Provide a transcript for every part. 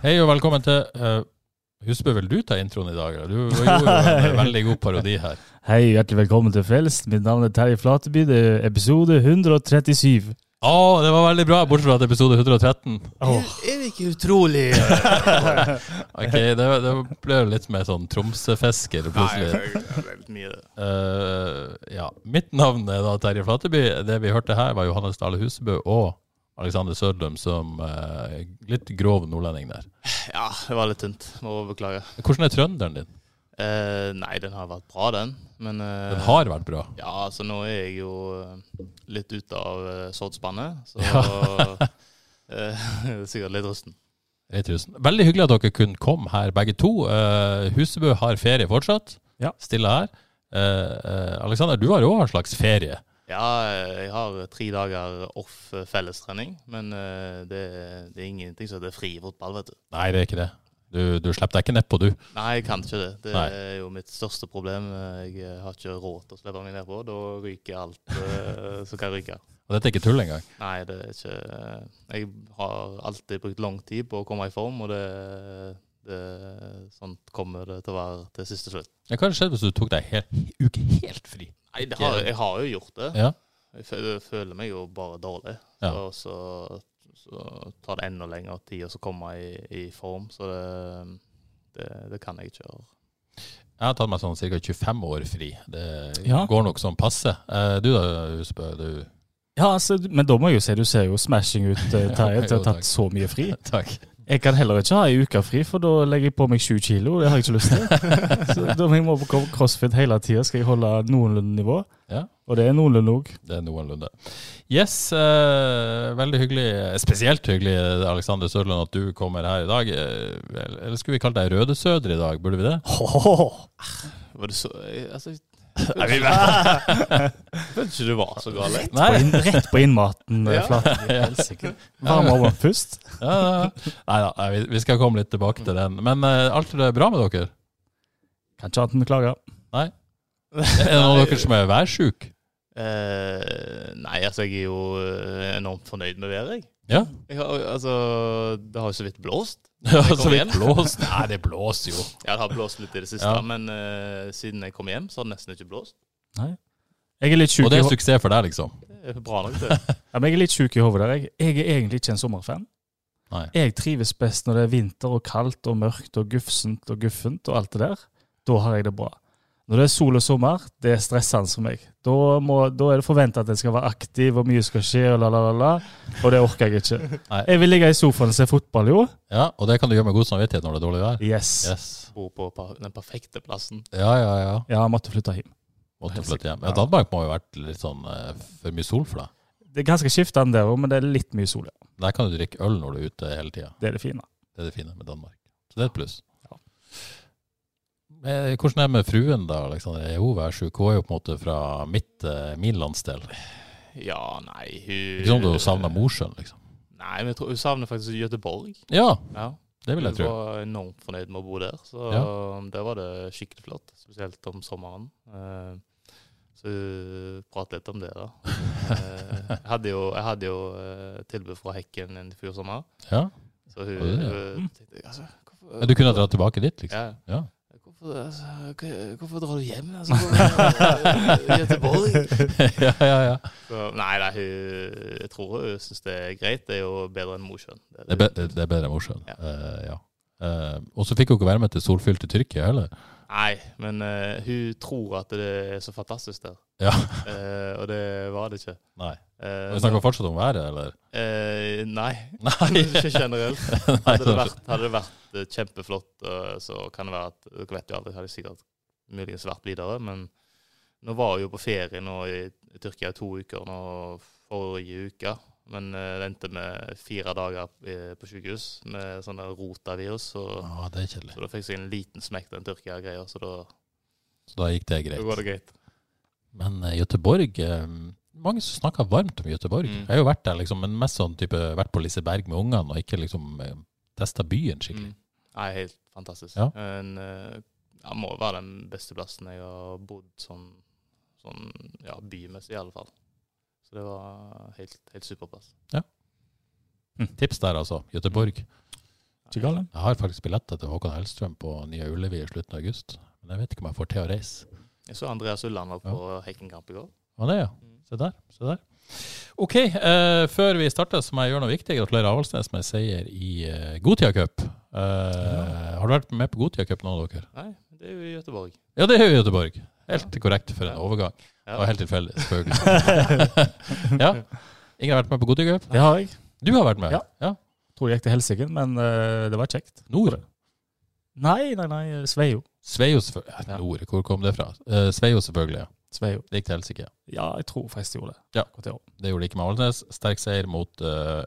Hei og velkommen til uh, Husbø, vil du ta introen i dag? Du gjorde jo en veldig god parodi her. Hei, hjertelig velkommen til Frelst. Mitt navn er Terje Flateby. Det er episode 137. Å, det var veldig bra, bortsett fra at episode 113. Åh, Er det ikke utrolig? Ok, Det, det ble litt mer sånn Tromsø-fisker plutselig. det er litt mye. Uh, ja. Mitt navn er da Terje Flateby. Det vi hørte her, var Johannes Dale Husebø og Alexander Sødlum som eh, litt grov nordlending der. Ja, det var litt tynt. Må beklage. Hvordan er trønderen din? Eh, nei, den har vært bra, den. Men eh, Den har vært bra. Ja, altså nå er jeg jo eh, litt ute av uh, sortspannet, så Ja. eh, Sikkert litt rusten. 3000. Veldig hyggelig at dere kunne komme her, begge to. Husebø har ferie fortsatt. Ja. Stille her. Eh, eh, Alexander, du har jo òg en slags ferie. Ja, jeg har tre dager off eh, fellestrening, men eh, det, det er ingenting som heter fri fotball, vet du. Nei, det er ikke det. Du, du slipper deg ikke nedpå, du. Nei, jeg kan ikke det. Det Nei. er jo mitt største problem. Jeg eh, har ikke råd til å slippe meg nedpå. Da ryker alt som kan ryke. Og dette er ikke tull engang. Nei, det er ikke Jeg har alltid brukt lang tid på å komme i form, og det, det Sånt kommer det til å være til siste slutt. Ja, Hva hadde skjedd hvis du tok deg en uke helt fri? Nei, det har, jeg har jo gjort det. Ja. Jeg føler, føler meg jo bare dårlig. Ja. Og så, så tar det enda lengre tid å komme i, i form, så det, det, det kan jeg ikke gjøre. Jeg har tatt meg sånn ca. 25 år fri. Det Ja. går nok sånn passe. Eh, du da, Husbø? Du Ja, altså, men da må jeg jo si du ser jo smashing ut, eh, Terje, til å ha tatt så mye fri. Takk. Jeg kan heller ikke ha ei uke fri, for da legger jeg på meg sju kilo. Det har jeg ikke lyst til. Så da må jeg må på crossfit hele tida, skal jeg holde noenlunde nivå. Ja. Og det er noenlunde òg. Det er noenlunde. Yes, eh, veldig hyggelig. Spesielt hyggelig, Alexander Sørland, at du kommer her i dag. Eh, Eller skulle vi kalt deg Røde Søder i dag? Burde vi det? Var det så Altså, Nei, vi- følte ikke du var så galt. Nei. Rett på innmaten. Ja. Ja. Flaten. Varme opp først. Ja, ja. Nei da, nei, vi- vi skal komme litt tilbake til den. Men uh, alt er bra med dere? Kan ikke annet enn å klage. Er det noen av dere som er værsjuke? Eh, nei, altså, jeg er jo eh, enormt fornøyd med været, jeg. Ja. jeg har, altså, det har jo så vidt blåst. Ja, så vidt hjem. blåst. Nei, det blåser jo. Ja, det har blåst litt i det siste, Ja. men eh, siden jeg kom hjem, så har det nesten ikke blåst. Jeg er litt sjuk Og det er suksess for deg, liksom. Det er bra nok, det. ja, men jeg er litt sjuk i hodet der. Jeg, jeg er egentlig ikke en sommerfan. Nei. Jeg trives best når det er vinter og kaldt og mørkt og gufsent og guffent og alt det der. Da har jeg det bra. Når det er sol og sommer, det er stressende for meg. Da, må, da er det forventa at jeg skal være aktiv, og mye skal skje, og la, la, la, la. Og det orker jeg ikke. Nei. Jeg vil ligge i sofaen og se fotball, jo. Ja, Og det kan du gjøre med god samvittighet når det er dårlig vær. Yes. Yes. Bo på den perfekte plassen. Ja, ja, ja. Ja, måtte flytte hjem. Måtte flytte hjem. Ja, Danmark må jo ha vært litt sånn eh, for mye sol for deg. Det er ganske skiftende der òg, men det er litt mye sol, ja. Der kan du drikke øl når du er ute hele tida. Det er det fine. Det er det fine med Danmark. Så det er et pluss. Hvordan er det med fruen, da? Alexander? Er hun værsjuk? Hun er jo på en måte fra mitt, eh, min landsdel. Ja, nei, hun Ikke sånn at hun savner Mosjøen, liksom. Nei, men jeg tror hun savner faktisk Göteborg. Ja, Ja. det vil jeg tro. Hun var enormt fornøyd med å bo der, så der var det skikkelig flott. Spesielt om sommeren. Eh, Så vi pratet litt om det, da. Eh, Jeg hadde jo, jeg hadde jo tilbud fra Hekken en fjor sommer, Ja. så hun, hun tenkte altså, hvorfor, Du kunne ha dratt tilbake dit, liksom? Ja. Ja. Hvorfor, altså, drar du hjem? Altså, Göteborg? ja, ja, ja. Nei, nei, hun, jeg tror hun syns det er greit. Det er jo bedre enn Mosjøen. Det er er, det, det er bedre enn Mosjøen. Ja. Uh, ja. Uh, og så fikk hun ikke være med til solfylte Tyrkia heller. Nei, men uh, hun tror at det er så fantastisk der. Ja. Uh, og det var det ikke. Nei. Uh, Vi snakker fortsatt om været, eller? Uh, nei, Nei. ikke generelt. Hadde det vært, hadde det vært kjempeflott, så kan det være at Dere vet jo aldri, hadde sikkert muligens vært videre. Men nå var jeg jo på ferie nå i, i Tyrkia i to uker nå forrige uke. Men eh, det endte med fire dager i- på sykehus med sånne rotavirus. Så, Ja, det er kjedelig. så da fikk jeg en liten smekk den Tyrkia-greia, så Så da gikk det da går greit. det greit. Men uh, Göteborg eh, Mange som snakker varmt om Göteborg. Mm. Jeg har jo vært der, liksom, men mest sånn type vært på Liseberg med ungene, og ikke liksom testa byen skikkelig. Mm. Nei, helt fantastisk. Ja. En, eh, ja, må være den beste plassen jeg har bodd sånn, sånn ja, bymessig, i alle fall. Så det var helt, helt superplass. Tips der, altså. Göteborg. Jeg har faktisk billetter til Håkon Hellstrøm på Nye Ullevi i slutten av august. Men jeg vet ikke om jeg får til å reise. Jeg så Andreas Ulland var på Heikenkamp i går. Var det, ja? Mm. Se der. se der. OK, eh, før vi starter, så må jeg gjøre noe viktig. Gratulerer Avaldsnes med seier i uh, Gotia Cup. Eh, Har du vært med på Gotia Cup, noen av dere? Nei, det er jo i Göteborg. Ja, det er jo i Göteborg. Helt korrekt for en Ja. overgang. Ja. Det var helt tilfeldig, selvfølgelig. ja. Ingen har vært med på godtegøp. Det har jeg. Du har vært med? Ja. ja. Tror jeg gikk til helsike, men uh, det var kjekt. Nord? Nei, nei, nei. Sveio. Sveio, selvfølgelig. Ja. Nord, hvor kom det fra? Uh, Sveio, selvfølgelig. ja. Sveio. Det gikk til helsike. Ja, jeg tror faktisk det gjorde det. Ja. Det gjorde det ikke med Alnes. Sterk seier mot uh,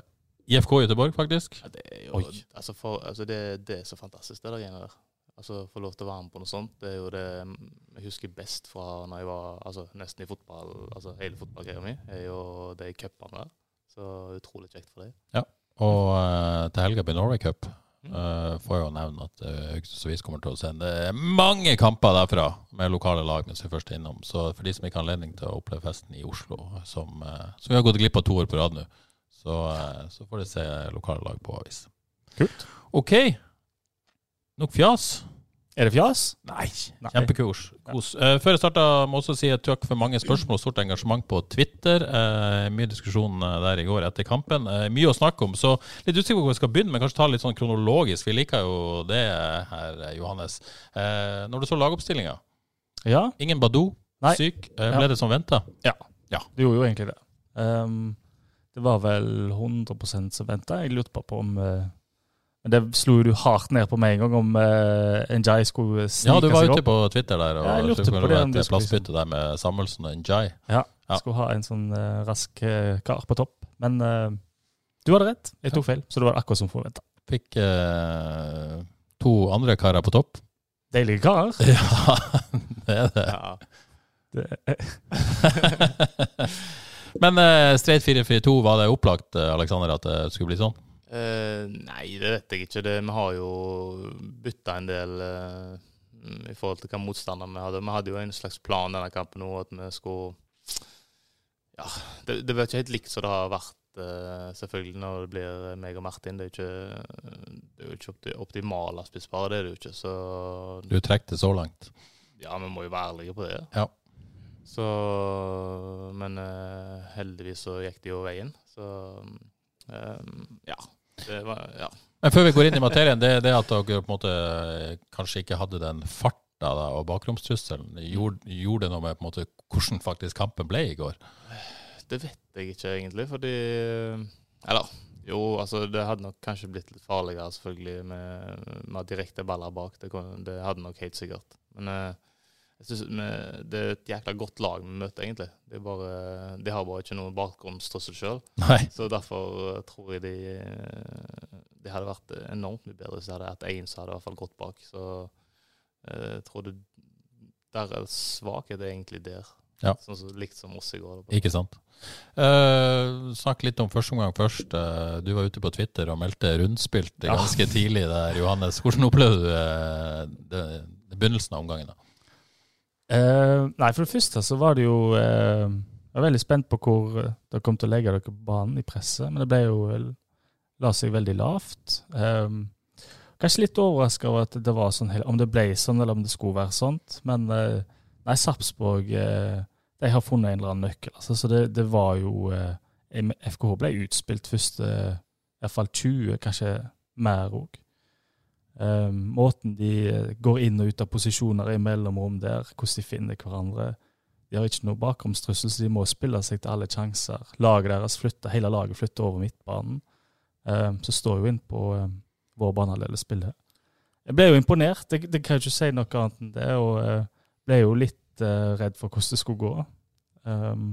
IFK Göteborg, faktisk. Ja, det er jo Oi. altså for, altså det, det er så fantastisk, det der greiene der. Altså Få lov til å være med på noe sånt. Det er jo det jeg husker best fra når jeg var altså, nesten i fotball, altså hele fotballgreia mi, er jo de cupene der. Så utrolig kjekt for deg. Og uh, til helga blir Norway Cup. Mm. Uh, får jo nevne at uh, Haugesunds Avis kommer til å sende mange kamper derfra med lokale lag mens vi først er innom. Så for de som ikke har anledning til å oppleve festen i Oslo, som, uh, som vi har gått glipp av to år på rad nå, så, eh, så får de se lokale lag på avis. Kult. OK. Nok fjas. Er det fjas? Nei. Nei. Kjempekos. Kos. Eh, før jeg starter, må jeg også si et takk for mange spørsmål og stort engasjement på Twitter. Eh, mye diskusjon eh, der i går etter kampen. Mye å snakke om, så litt usikker på hvor vi skal begynne, men kanskje ta litt sånn kronologisk. Vi liker jo det her, Johannes. Når du så lagoppstillinga, Ja, ingen Badou, Nei. syk. Ble Ja. det som venta? det gjorde jo egentlig det. Um, det var vel 100% som venta. Jeg lurte på om eh, Men det slo du hardt ned på med en gang, om uh, Njai skulle snike Ja, du var ute på Twitter der, og Ja, jeg lurte så skulle på det det, et plassbytte der med Samuelsen og Njai. Ja, Ja. skulle ha en sånn uh, rask uh, kar på topp. Men uh, du hadde rett. Jeg tok feil, så det var akkurat som forventa. Fikk eh, to andre karer på topp. Deilige karer. Ja, det er det. Ja. Det, Men uh, straight 4-4-2, var det opplagt Aleksander, Alexander, at det skulle bli sånn? Eh, nei, det vet jeg ikke. Det, vi har jo bytta en del uh, i forhold til hva motstander vi hadde. Vi hadde jo en slags plan denne kampen nå, at vi skulle Ja, det, det var ikke helt likt som det har vært, eh, selvfølgelig, når det blir meg og Martin. Det er jo ikke, det er jo ikke det optimale spisspar, det er det jo ikke. Så Du trekker det så langt. ja, vi må jo være ærlige på det. Ja. Så Men heldigvis så gikk det jo veien. Så Um, ja. Det var Ja. Men før vi går inn i materien, det, det at dere på en måte eh, kanskje ikke hadde den farta da, og bakromstrusselen, gjorde, gjorde det noe med måte hvordan faktisk kampen ble i går? Det vet jeg ikke egentlig, fordi Eller jo, altså det hadde nok kanskje blitt litt farligere selvfølgelig med, med direkte baller bak. Det, det hadde nok helt sikkert. Men eh, jeg synes vi, det er et jækla godt lag vi møter, egentlig. Er bare, de har bare ikke noe bakgrunnstrussel sjøl. Så derfor eh, tror jeg de De hadde vært enormt mye bedre hvis det hadde hatt én som hadde i hvert fall gått bak. Så eh, jeg tror det deres svakhet er egentlig der. Ja. Sånn som, likt som oss i går. Ikke sant. Uh, snakk litt om første omgang først. Uh, du var ute på Twitter og meldte rundspilt Ja. ganske tidlig der, Johannes. Hvordan opplevde du eh, det, det begynnelsen av omgangen? da? Eh, nei, for det første så var det jo uh, Jeg var veldig spent på hvor eh, dere kom til å legge dere på banen i presset, men det ble jo La seg veldig lavt. Um, kanskje litt overraska over at det var sånn, om det ble sånn, eller om det skulle være sånt. Men uh, nei, Sarpsborg de har funnet en eller annen nøkkel. Altså, så det, det var jo FKH ble utspilt første i hvert fall 20, kanskje mer òg. Um, måten de eh, går inn og ut av posisjoner i mellomrom der, hvordan de finner hverandre. De har ikke noe bakromstrussel, så de må spille seg til alle sjanser. Laget deres flytter, Hele laget flytter over midtbanen. Um, så står jo inn på um, vår banehalvdel og spiller. Jeg ble jo imponert, det, det kan jeg ikke si noe annet enn det. og uh, ble jo litt eh, redd for hvordan det skulle gå. Um,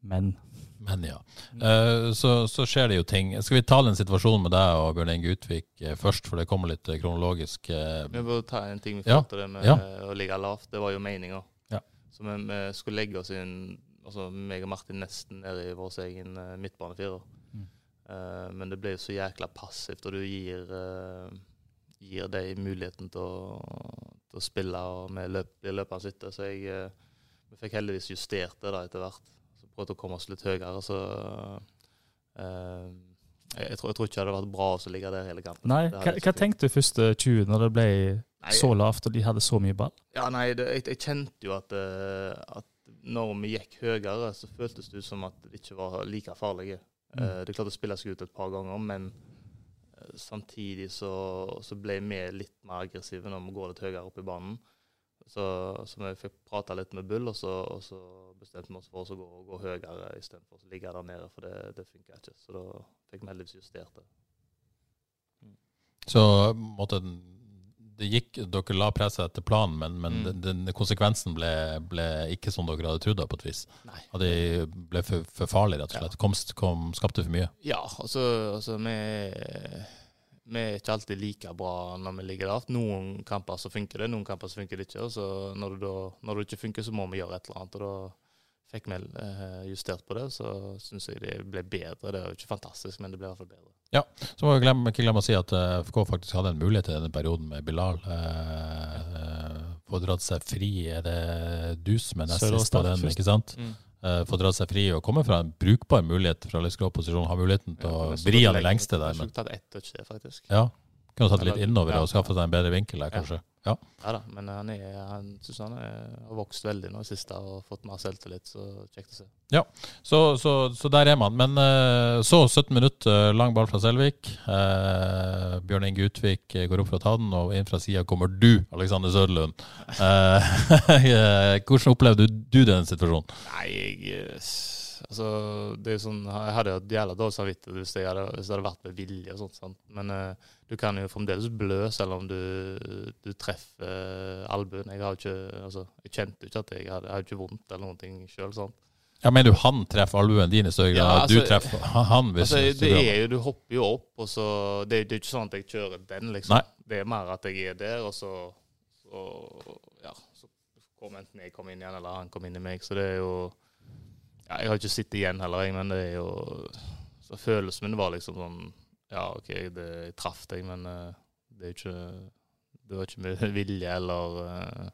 men Men ja. Uh, så, så skjer det jo ting. Skal vi ta den situasjonen med deg og Bjørn Inge Utvik eh, først, for det kommer litt eh, kronologisk. uh... Vi må ta en ting vi Ja. forhold til det med Ja. å ligge lavt. Det var jo meninga. Ja. Så vi, vi skulle legge oss inn, altså meg og Martin nesten nede i vår egen uh, midtbanefirer. Mm. Eh, men det ble jo så jækla passivt, og du gir, gir dem muligheten til å, til å spille og vi løp, blir løpende. Så jeg, vi fikk heldigvis justert det da etter hvert. Så prøvde å komme oss litt høyere. Så eh, jeg, tror, jeg tror ikke det hadde vært bra å ligge der hele kampen. nei, hva, hva tenkte du første 20 når det ble Nei, så lavt og de hadde så mye ball? Ja, nei, det, jeg, jeg kjente jo at, eh, at når vi gikk høyere, så føltes det ut som at det ikke var like farlige. Mm. Eh, det klarte å spille seg ut et par ganger, men eh, samtidig så, så ble vi litt mer aggressive når vi går litt høyere opp i banen. Så, så vi fikk prata litt med Bull, og så, og så bestemte vi oss for å gå, gå høyere istedenfor å ligge der nede, for det, det funka ikke. Så da fikk vi heldigvis justert det. Så måtte den det gikk, dere la presset etter planen, men, men Mm. den, den, konsekvensen ble, ble ikke som dere hadde trodd på et vis. Nei. At det ble for, for farlig, rett og slett. Kom, kom, skapte for mye. Ja, altså, altså vi, vi er ikke alltid like bra når vi ligger lavt. Noen kamper så funker det, noen kamper så funker det ikke. Og så når, det da, når det ikke funker, så må vi gjøre et eller annet. Og da fikk vi eh, justert på det, så syns jeg det ble bedre. Det er jo ikke fantastisk, men det ble i hvert fall bedre. Ja, Så må vi glemme, ikke glemme å si at eh, FK faktisk hadde en mulighet i denne perioden med Bilal. Eh, eh, Få dratt seg fri, er det du som er nest sist på den, ikke sant? Eh, Få dratt seg fri og komme fra en brukbar mulighet fra litt skrå posisjon. Ha muligheten til å vri han i lengste der. Men skulle tatt ett touch der, faktisk. ja, kunne tatt litt innover ja. og skaffet seg en bedre vinkel der, Ja. kanskje. Ja. Ja da, men han, er, han synes han er, har vokst veldig nå i siste og fått mer selvtillit, så kjekt å se. Så, så, så der er man. Men eh, så 17 minutter, lang ball fra Selvik. Eh, Bjørn Inge Utvik går opp for å ta den, og inn fra sida kommer du, Alexander Søderlund. Eh, hvordan opplevde du, du den situasjonen? Nei, jeg eh, Altså, det er jo sånn Jeg hadde hatt jævla dårlig samvittighet hvis, jeg hadde- hvis det hadde vært med vilje og sånt. Sant? Men uh, du kan jo fremdeles blø selv om du, du treffer uh, albuen. Jeg ikke Altså, jeg kjente jo ikke at jeg hadde, jeg hadde ikke vondt eller ting sjøl. Ja, Mener du han treffer albuen din i større grad Ja, altså, du treffer han? Hvis Altså, det er jo, du hopper jo opp, og så Det, det er ikke sånn at jeg kjører den, liksom. Nei. Det er mer at jeg er der, og så, så Ja, så kom enten jeg kom inn igjen, eller han kom inn i meg. Så det er jo ja, Jeg har ikke sittet igjen heller, jeg, men det er jo Så følelsen min var liksom sånn Ja, OK, det, jeg traff deg, men eh, det er jo ikke Det var ikke med vilje eller eh,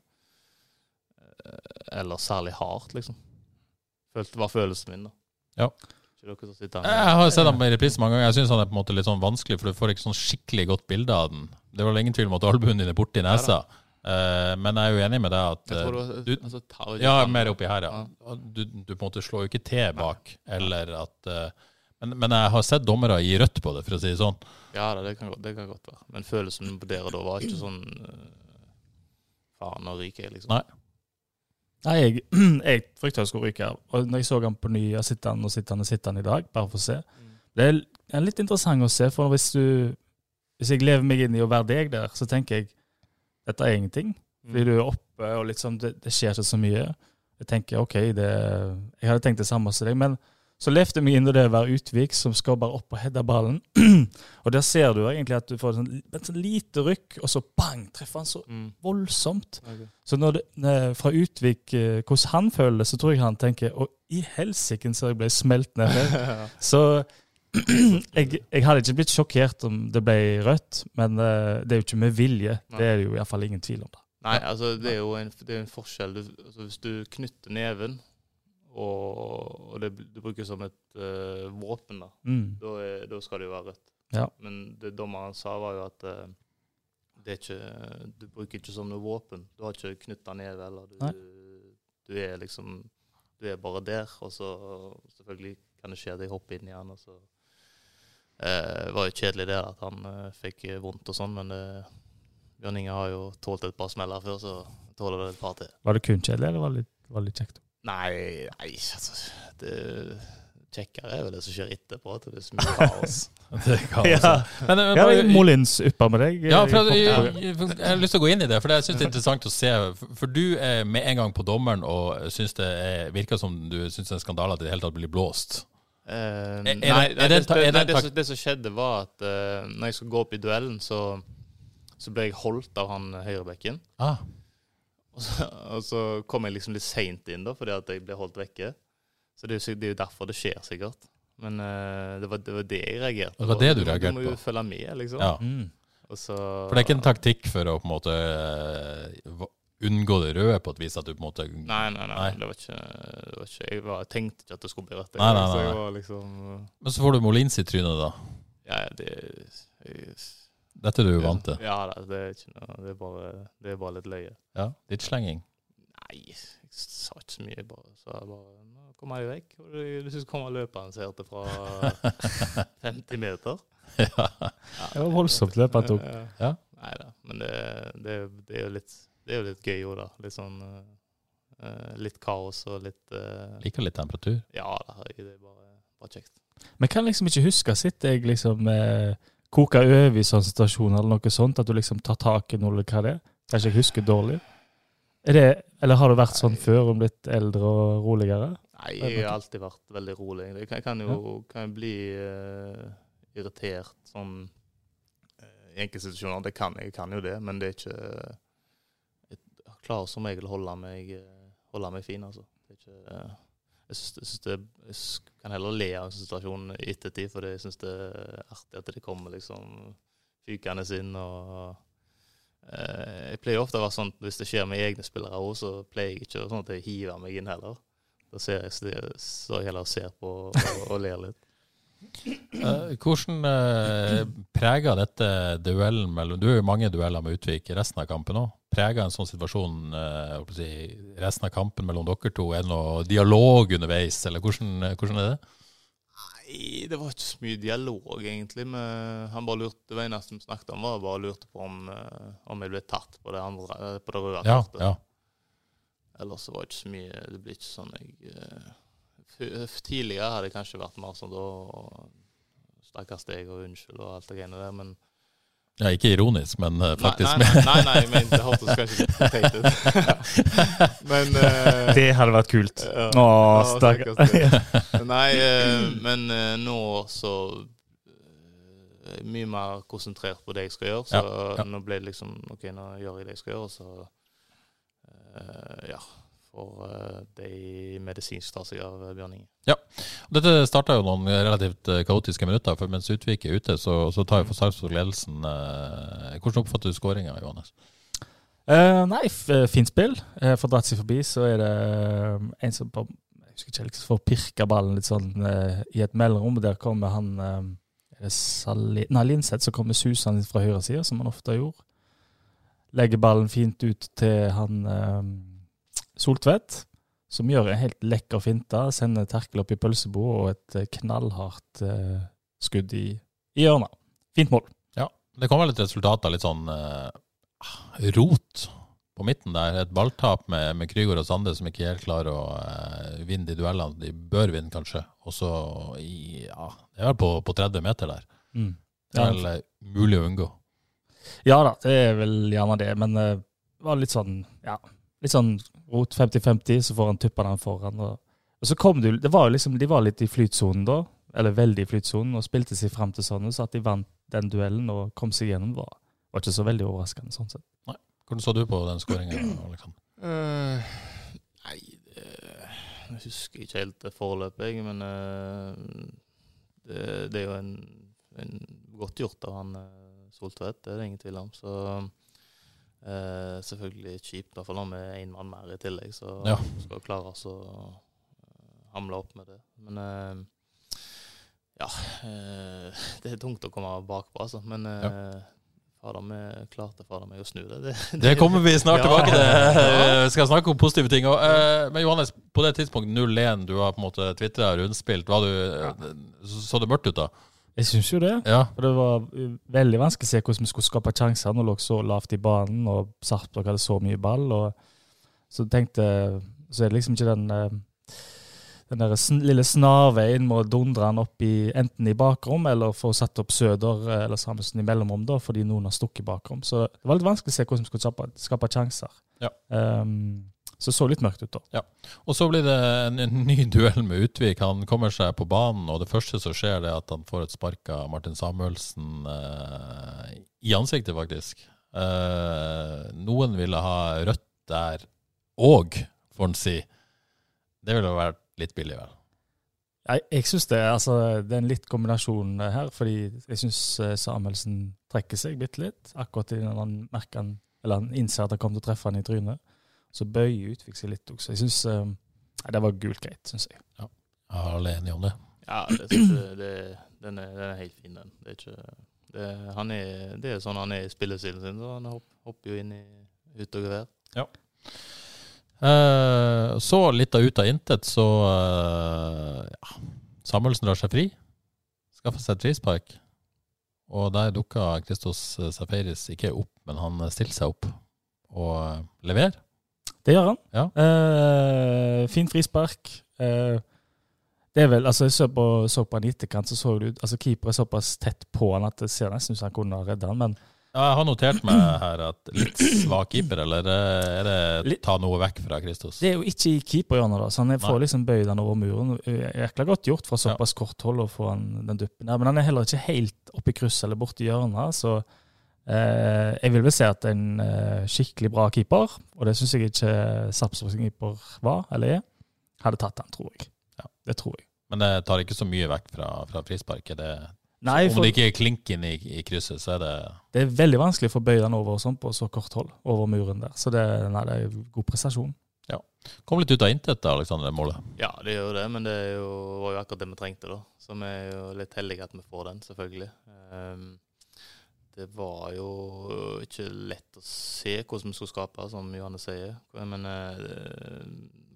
Eller særlig hardt, liksom. Følte, var følelsen min, da. Ja. Jeg har sett ham i reprise mange ganger. Jeg syns han er på en måte litt sånn vanskelig, for du får ikke sånn skikkelig godt bilde av den. Det vel ingen tvil om at albuen din er borti nesa. Eh, men jeg er jo enig med deg at Jeg tror eh, du, du, altså, tar Ja, mer oppi her, ja. Ja. Du, du på en måte slår jo ikke til bak, eller at eh, men, men jeg har sett dommere gi rødt på det, for å si det sånn. Ja, det, kan, det kan godt være. Men følelsen på dere da var ikke sånn uh, Faen, nå ryker jeg, liksom. Nei. Nei, jeg, jeg frykta jeg skulle ryke. Og når jeg så han på ny, jeg sitter han og sitter han og sitter han i dag, bare for å se Det er er litt interessant å se, for hvis du Hvis jeg lever meg inn i å være deg der, så tenker jeg dette er ingenting. Blir du er oppe, og liksom det, det skjer ikke så mye. Jeg tenker OK, det Jeg hadde tenkt det samme som deg, men så løfter meg inn i det å være Utvik, som skal bare opp og heade ballen. og der ser du egentlig at du får sånn, et sånn lite rykk, og så bang, treffer han så Mm. voldsomt. Okay. Så når det, fra Utvik, eh, hvordan han føler det, så tror jeg han tenker Å, i helsike, så jeg ble smelt ned. Så jeg, jeg hadde ikke blitt sjokkert om det ble rødt, men eh, det er jo ikke med vilje. Nei. Det er det jo iallfall ingen tvil om. da. Nei, altså, det er jo en, det er en forskjell. Altså, hvis du knytter neven, og, og det du bruker som et uh, våpen, da, Mm. da, er, da skal det jo være rødt. Ja. Men det dommeren sa, var jo at uh, det er ikke, du bruker ikke som noe våpen. Du har ikke knytta neve, eller du, du er liksom Du er bare der, og så selvfølgelig kan det skje at jeg hopper inn i den, og så eh, var jo kjedelig det at han eh, fikk vondt og sånn, men eh, Bjørn Inge har jo tålt et par smeller før, så tåler det et par til. Var det kun kjedelig, eller var det litt, var det litt kjekt? Nei, nei altså det er kjekkere er jo det som skjer etterpå. At det er så mye kaos. Det kan Ja. Men, Men, eh, Ja, Molins uppa med deg. Ja, for jeg, jeg, jeg, jeg har lyst til å gå inn i det, for jeg syns det er interessant å se. For, for du er med en gang på dommeren og syns det er, virker som du syns det er en skandale at det i det hele tatt blir blåst. Nei, det- nei, det, det en ta- det, det nei, det, som, det som skjedde, var at uh, når jeg skulle gå opp i duellen, så, så ble jeg holdt av han høyrebekken. Ah, Og så, og så kom jeg liksom litt seint inn, da, fordi at jeg ble holdt vekke. Så det er jo, det er jo derfor det skjer, sikkert. Men uh, det, var, det var det jeg reagerte på. Det var det du reagerte på. Du må jo følge med, liksom. ja. Mm. Og så, For det er ikke en taktikk for å på en måte eh, unngå det røde på et vis? At du på en måte Nei, nei, nei. Nei. Det var ikke, det var ikke Jeg var, tenkte ikke at det skulle bli rødt. Nei, nei, Så nei, var liksom Men så får du Molins i trynet, da. Ja, ja, det jeg, Dette er du vant til. Ja, det er ikke noe Det er bare, det er bare litt løye. Ja, Litt slenging. Nei, jeg sa ikke så mye. Jeg bare jeg bare Nå kommer jeg vekk. Og du, du syns kommer løperen ser til fra 50 meter? ja. Det var voldsomt løp han tok. Ja. Nei da. Men det, det, det, er jo litt, det er jo litt gøy òg, da. Litt sånn uh, Litt kaos og litt uh, Liker litt temperatur. Ja det er bare, bare kjekt. Men kan liksom ikke huske Sitter jeg liksom eh, koker over i sånne situasjoner eller noe sånt, at du liksom tar tak i noe eller hva det er? Kanskje jeg husker dårlig? Er det, eller har du vært sånn før og blitt eldre og roligere? Nei, jeg har alltid vært veldig rolig. Jeg kan, kan jo kan bli uh, irritert sånn i enkelte situasjoner. Det kan jeg, jeg kan jo det, men det er ikke klarer som regel å holde meg, eh, holde meg fin, altså. Ikke, eh, jeg, synes, jeg, synes det, jeg kan heller le av en situasjon i ettertid, for jeg syns det er artig at det kommer liksom fykende inn. og eh, Jeg pleier ofte å være sånn hvis det skjer med egne spillere òg, så pleier jeg ikke sånn at jeg hiver meg inn heller. Da ser jeg, så jeg heller ser på og, og ler litt. Eh, hvordan eh, preger dette duellen mellom Du har jo mange dueller med Utvik i resten av kampen òg. Preger en sånn situasjon eh, si, resten av kampen mellom dere to? Er det noe dialog underveis, eller hvordan, hvordan er det? Nei, det var ikke så mye dialog, egentlig. Men han bare lurte, Det eneste vi snakket om, var bare lurte på om, om jeg ble tatt på det, andre, på det røde Ja, kortet. ja. Ellers var det ikke så mye Det blir ikke sånn jeg Tidligere hadde jeg kanskje vært mer sånn da Stakkars deg og unnskyld og alt det greiene der, men ja ikke ironisk, men eh, faktisk. Nei, nei, nei, nei, men det hørtes kanskje litt teit ut. men eh, Det hadde vært kult. Uh, Å, stakkars. stakkars deg. Nei, uh, men nå så mye mer konsentrert på det jeg skal gjøre. Så Ja, ja. nå ble det liksom OK, nå gjør jeg det jeg skal gjøre, og så eh, Ja. Får det de medisinsk ta seg av eh, Bjørn Inge. Dette starta jo noen relativt eh, kaotiske minutter, for mens Utvik er ute, så, så tar jo for Sarpsborg ledelsen. eh, hvordan oppfatter du skåringa, Johannes? Eh, nei, eh, fint spill. Eh, For dratt seg forbi, så er det eh, en som på, jeg husker ikke liksom får pirka ballen litt sånn eh, i et mellomrom. Der kommer han eh, Sali, Nei, Linseth som kommer susende fra høyre side, som han ofte gjorde. Legger ballen fint ut til han eh, Soltvedt, som gjør en helt lekker finte. Sender Terkel opp i pølsebo og et eh, knallhardt eh, skudd i, i hjørnet. Fint mål. Ja, Det kom vel et resultat av litt sånn eh, rot på midten der. Et balltap med, med Krygård og Sande som ikke helt klarer å eh, vinne de duellene. De bør vinne, kanskje. Og så Ja, det er vel på, på 30 meter der. Mm. Det er vel eh, mulig å unngå. Ja da, det er vel gjerne det, men eh, det var litt sånn ja, litt sånn rot 50-50, så får han tuppa den foran. Og, og så kom du, det var jo liksom, De var litt i flytsonen da, eller veldig i flytsonen, og spilte seg fram til sånn, så at de vant den duellen og kom seg gjennom, var, var ikke så veldig overraskende. sånn sett. Nei. Hvordan så du på den skåringa, Alexander? Uh, nei, det, jeg husker ikke helt det forløpet, jeg, men uh, det, det er jo en, en godt gjort av han uh, Soltvedt, det er det ingen tvil om. Så eh, selvfølgelig kjipt, i hvert fall med én mann mer i tillegg, så Ja. skal klare oss å eh, hamle opp med det. Men uh, ja, uh, det er tungt å komme bakpå, altså. Men ja. fader, vi klarte fader meg å snu det. det Det kommer vi snart Ja. tilbake til. Vi skal snakke om positive ting òg. Men Johannes, på det tidspunktet 0-1, du har på en måte tvitra rundspilt, du, så det mørkt ut da? Jeg syns jo det. Ja. For det var uh, veldig vanskelig å se hvordan vi skulle skape sjanser når vi lå så lavt i banen, og Sarpsborg hadde så mye ball. og Så tenkte Så er det liksom ikke den uh, den der sn lille snarveien må dundre han opp i enten i bakrom eller få satt opp Søder eh, eller Samuelsen i mellomrom, da, fordi noen har stukket bakrom. Så det var litt vanskelig å se hvordan vi skulle skape, skape sjanser. Ja. Um, så det så litt mørkt ut, da. Og så blir det en, en ny duell med Utvik. Han kommer seg på banen, og det første som skjer, det er at han får et spark av Martin Samuelsen eh, i ansiktet, faktisk. Eh, noen ville ha rødt der òg, får en si. Det ville vært litt billig, vel? Jeg, jeg syns det, altså, det er en litt kombinasjon eh, her, fordi jeg syns Samuelsen trekker seg bitte litt. Akkurat i når han merker han, eller han innser at han kommer til å treffe han i trynet. Så bøy utvikler seg litt også. Jeg syns Nei, det var gult greit, syns jeg. Ja, alle enige om det? Ja, det, synes jeg, det, den, er, den er helt fin, den. Det er, ikke, det, han er, det er sånn han er i spillestilen sin, så han hopper, hopper jo inn i ut og gevær. Ja. Eh, så litt av ut av intet, så eh, ja. Samuelsen drar seg fri. Skaffer seg et frispark. Og der dukka Christos Safaris ikke opp, men han stiller seg opp og eh, leverer. Det gjør han. Ja. Uh, fin frispark. Uh, det er vel, altså Jeg så på, så på han i etterkant, så så du altså keeper er såpass tett på han at det ser nesten ut som han kunne ha redda han, men Ja, jeg har notert meg her at litt svak keeper, eller er det ta noe vekk fra Kristos? det er jo ikke i keeperhjørnet, da, så han får Nei. liksom bøyd han over muren. Jækla godt gjort fra såpass kort hold å få han den duppen der, men han er heller ikke helt oppe i krysset eller borti hjørnet, så eh, jeg vil vel si at en eh, skikkelig bra keeper, og det syns jeg ikke Sarpsborgs keeper var, eller er, hadde tatt han, tror jeg. Ja. Det tror jeg. Men det tar ikke så mye vekk fra, fra frisparket. Det, Nei, om for det ikke er klinken i, i krysset, så er det det er veldig vanskelig å få bøyd den over sånn på så kort hold, over muren der. Så det, nei, det er god prestasjon. Kom litt ut av intet, da, Alexander, det målet. Ja, det gjør jo det, men det er jo, var jo akkurat det vi trengte, da. Så vi er jo litt heldige at vi får den, selvfølgelig. Ehm, det var jo ikke lett å se hvordan vi skulle skape, som Johanne sier. Men eh,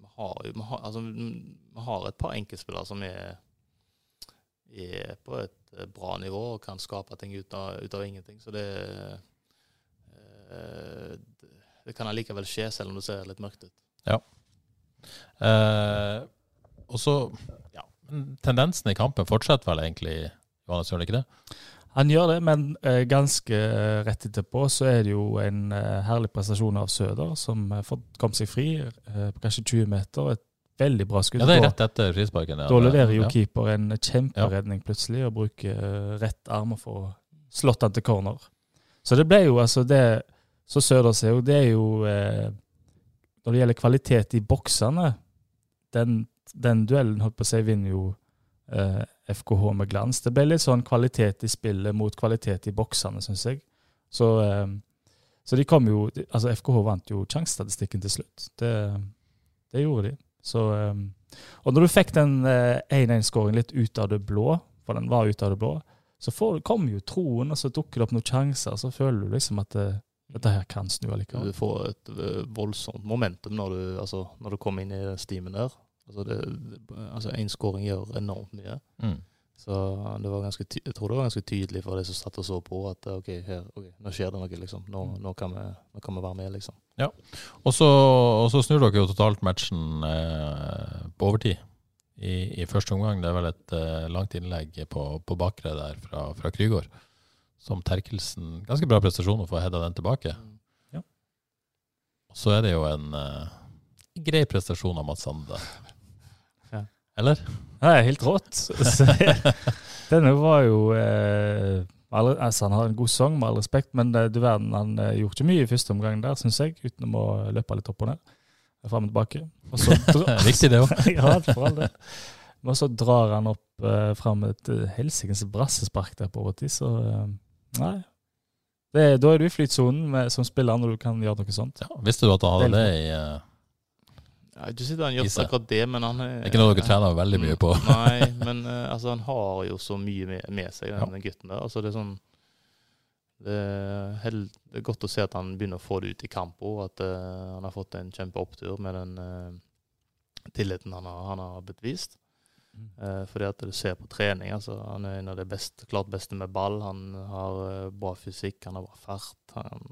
vi har jo altså, vi har et par enkeltspillere som er, er på et eh, bra nivå og kan skape ting ut av, ut av ingenting. Så det, det kan allikevel skje, selv om det ser litt mørkt ut. Eh, og så ja, Tendensen i kampen fortsetter vel egentlig, Johannes, gjør det ikke det? Han gjør det, men eh, ganske eh, rett etterpå så er det jo en eh, herlig prestasjon av Søder, som fått- kom seg fri på kanskje 20 meter. Et veldig bra skudd. Ja, det er rett etter frisparken. Da leverer jo ja. keeper en kjemperedning plutselig, og bruker rett arm for å slått han til corner. Så det ble jo altså det Så Søder ser jo, det er jo eh, Når det gjelder kvalitet i boksene Den, den duellen holdt på å si vinner jo eh, FKH med glans. Det ble litt sånn kvalitet i spillet mot kvalitet i boksene, syns jeg. Så, eh, så de kom jo Altså FKH vant jo sjansestatistikken til slutt. Det, det gjorde de. Så eh, og når du fikk den eh, 1-1-skåringen litt ut av det blå, for den var ut av det blå, så får, kom jo troen, og så dukker det opp noen sjanser, så føler du liksom at det, dette her kan snu Du får et eh, voldsomt momentum når du, altså, når du kommer inn i stimen der. Altså, det, altså En skåring gjør enormt mye. Mm. Så det var ganske jeg tror det var ganske tydelig for de som satt og så på, at eh, ok, her, okay nå skjer det noe, liksom. Nå, nå, kan vi, nå kan vi være med, liksom. Så, og så snur dere jo totalt matchen eh, på overtid i, i første omgang. Det er vel et eh, langt innlegg på, på bakre der fra, fra Krygård, som Terkelsen Ganske bra prestasjon å få heada den tilbake. Ja. Og så er det jo en eh, grei prestasjon av Mats Sande. Eller? Det er helt rått. Denne var jo eh, altså, Han har en god sang, med all respekt, men eh, du verden, han eh, gjorde ikke mye i første omgang der, syns jeg, utenom å løpe litt opp og ned. Fram og tilbake. Og så Viktig, det òg. ja, for all del. Men så drar han opp eh, fram et uh, helsikens brassespark der på overtid, så eh, nei. Det, da er du i flytsonen med- som spiller når du kan gjøre noe sånt. Ja, visste du at han hadde det i eh, Jeg har ikke sett han gjort akkurat det, men han er Det er ikke noe dere trener veldig mye på. Nei, men eh, altså, han har jo så mye med, med seg, den, Ja. gutten der. Altså, det er sånn det er, held, det er godt å se at han begynner å få det ut i kamp òg. At uh, han har fått en kjempeopptur med den uh, tilliten han har, han har blitt vist. Uh, fordi at du ser på trening, altså, han er en av de best, klart beste med ball. Han har bra fysikk, han har bra fart, han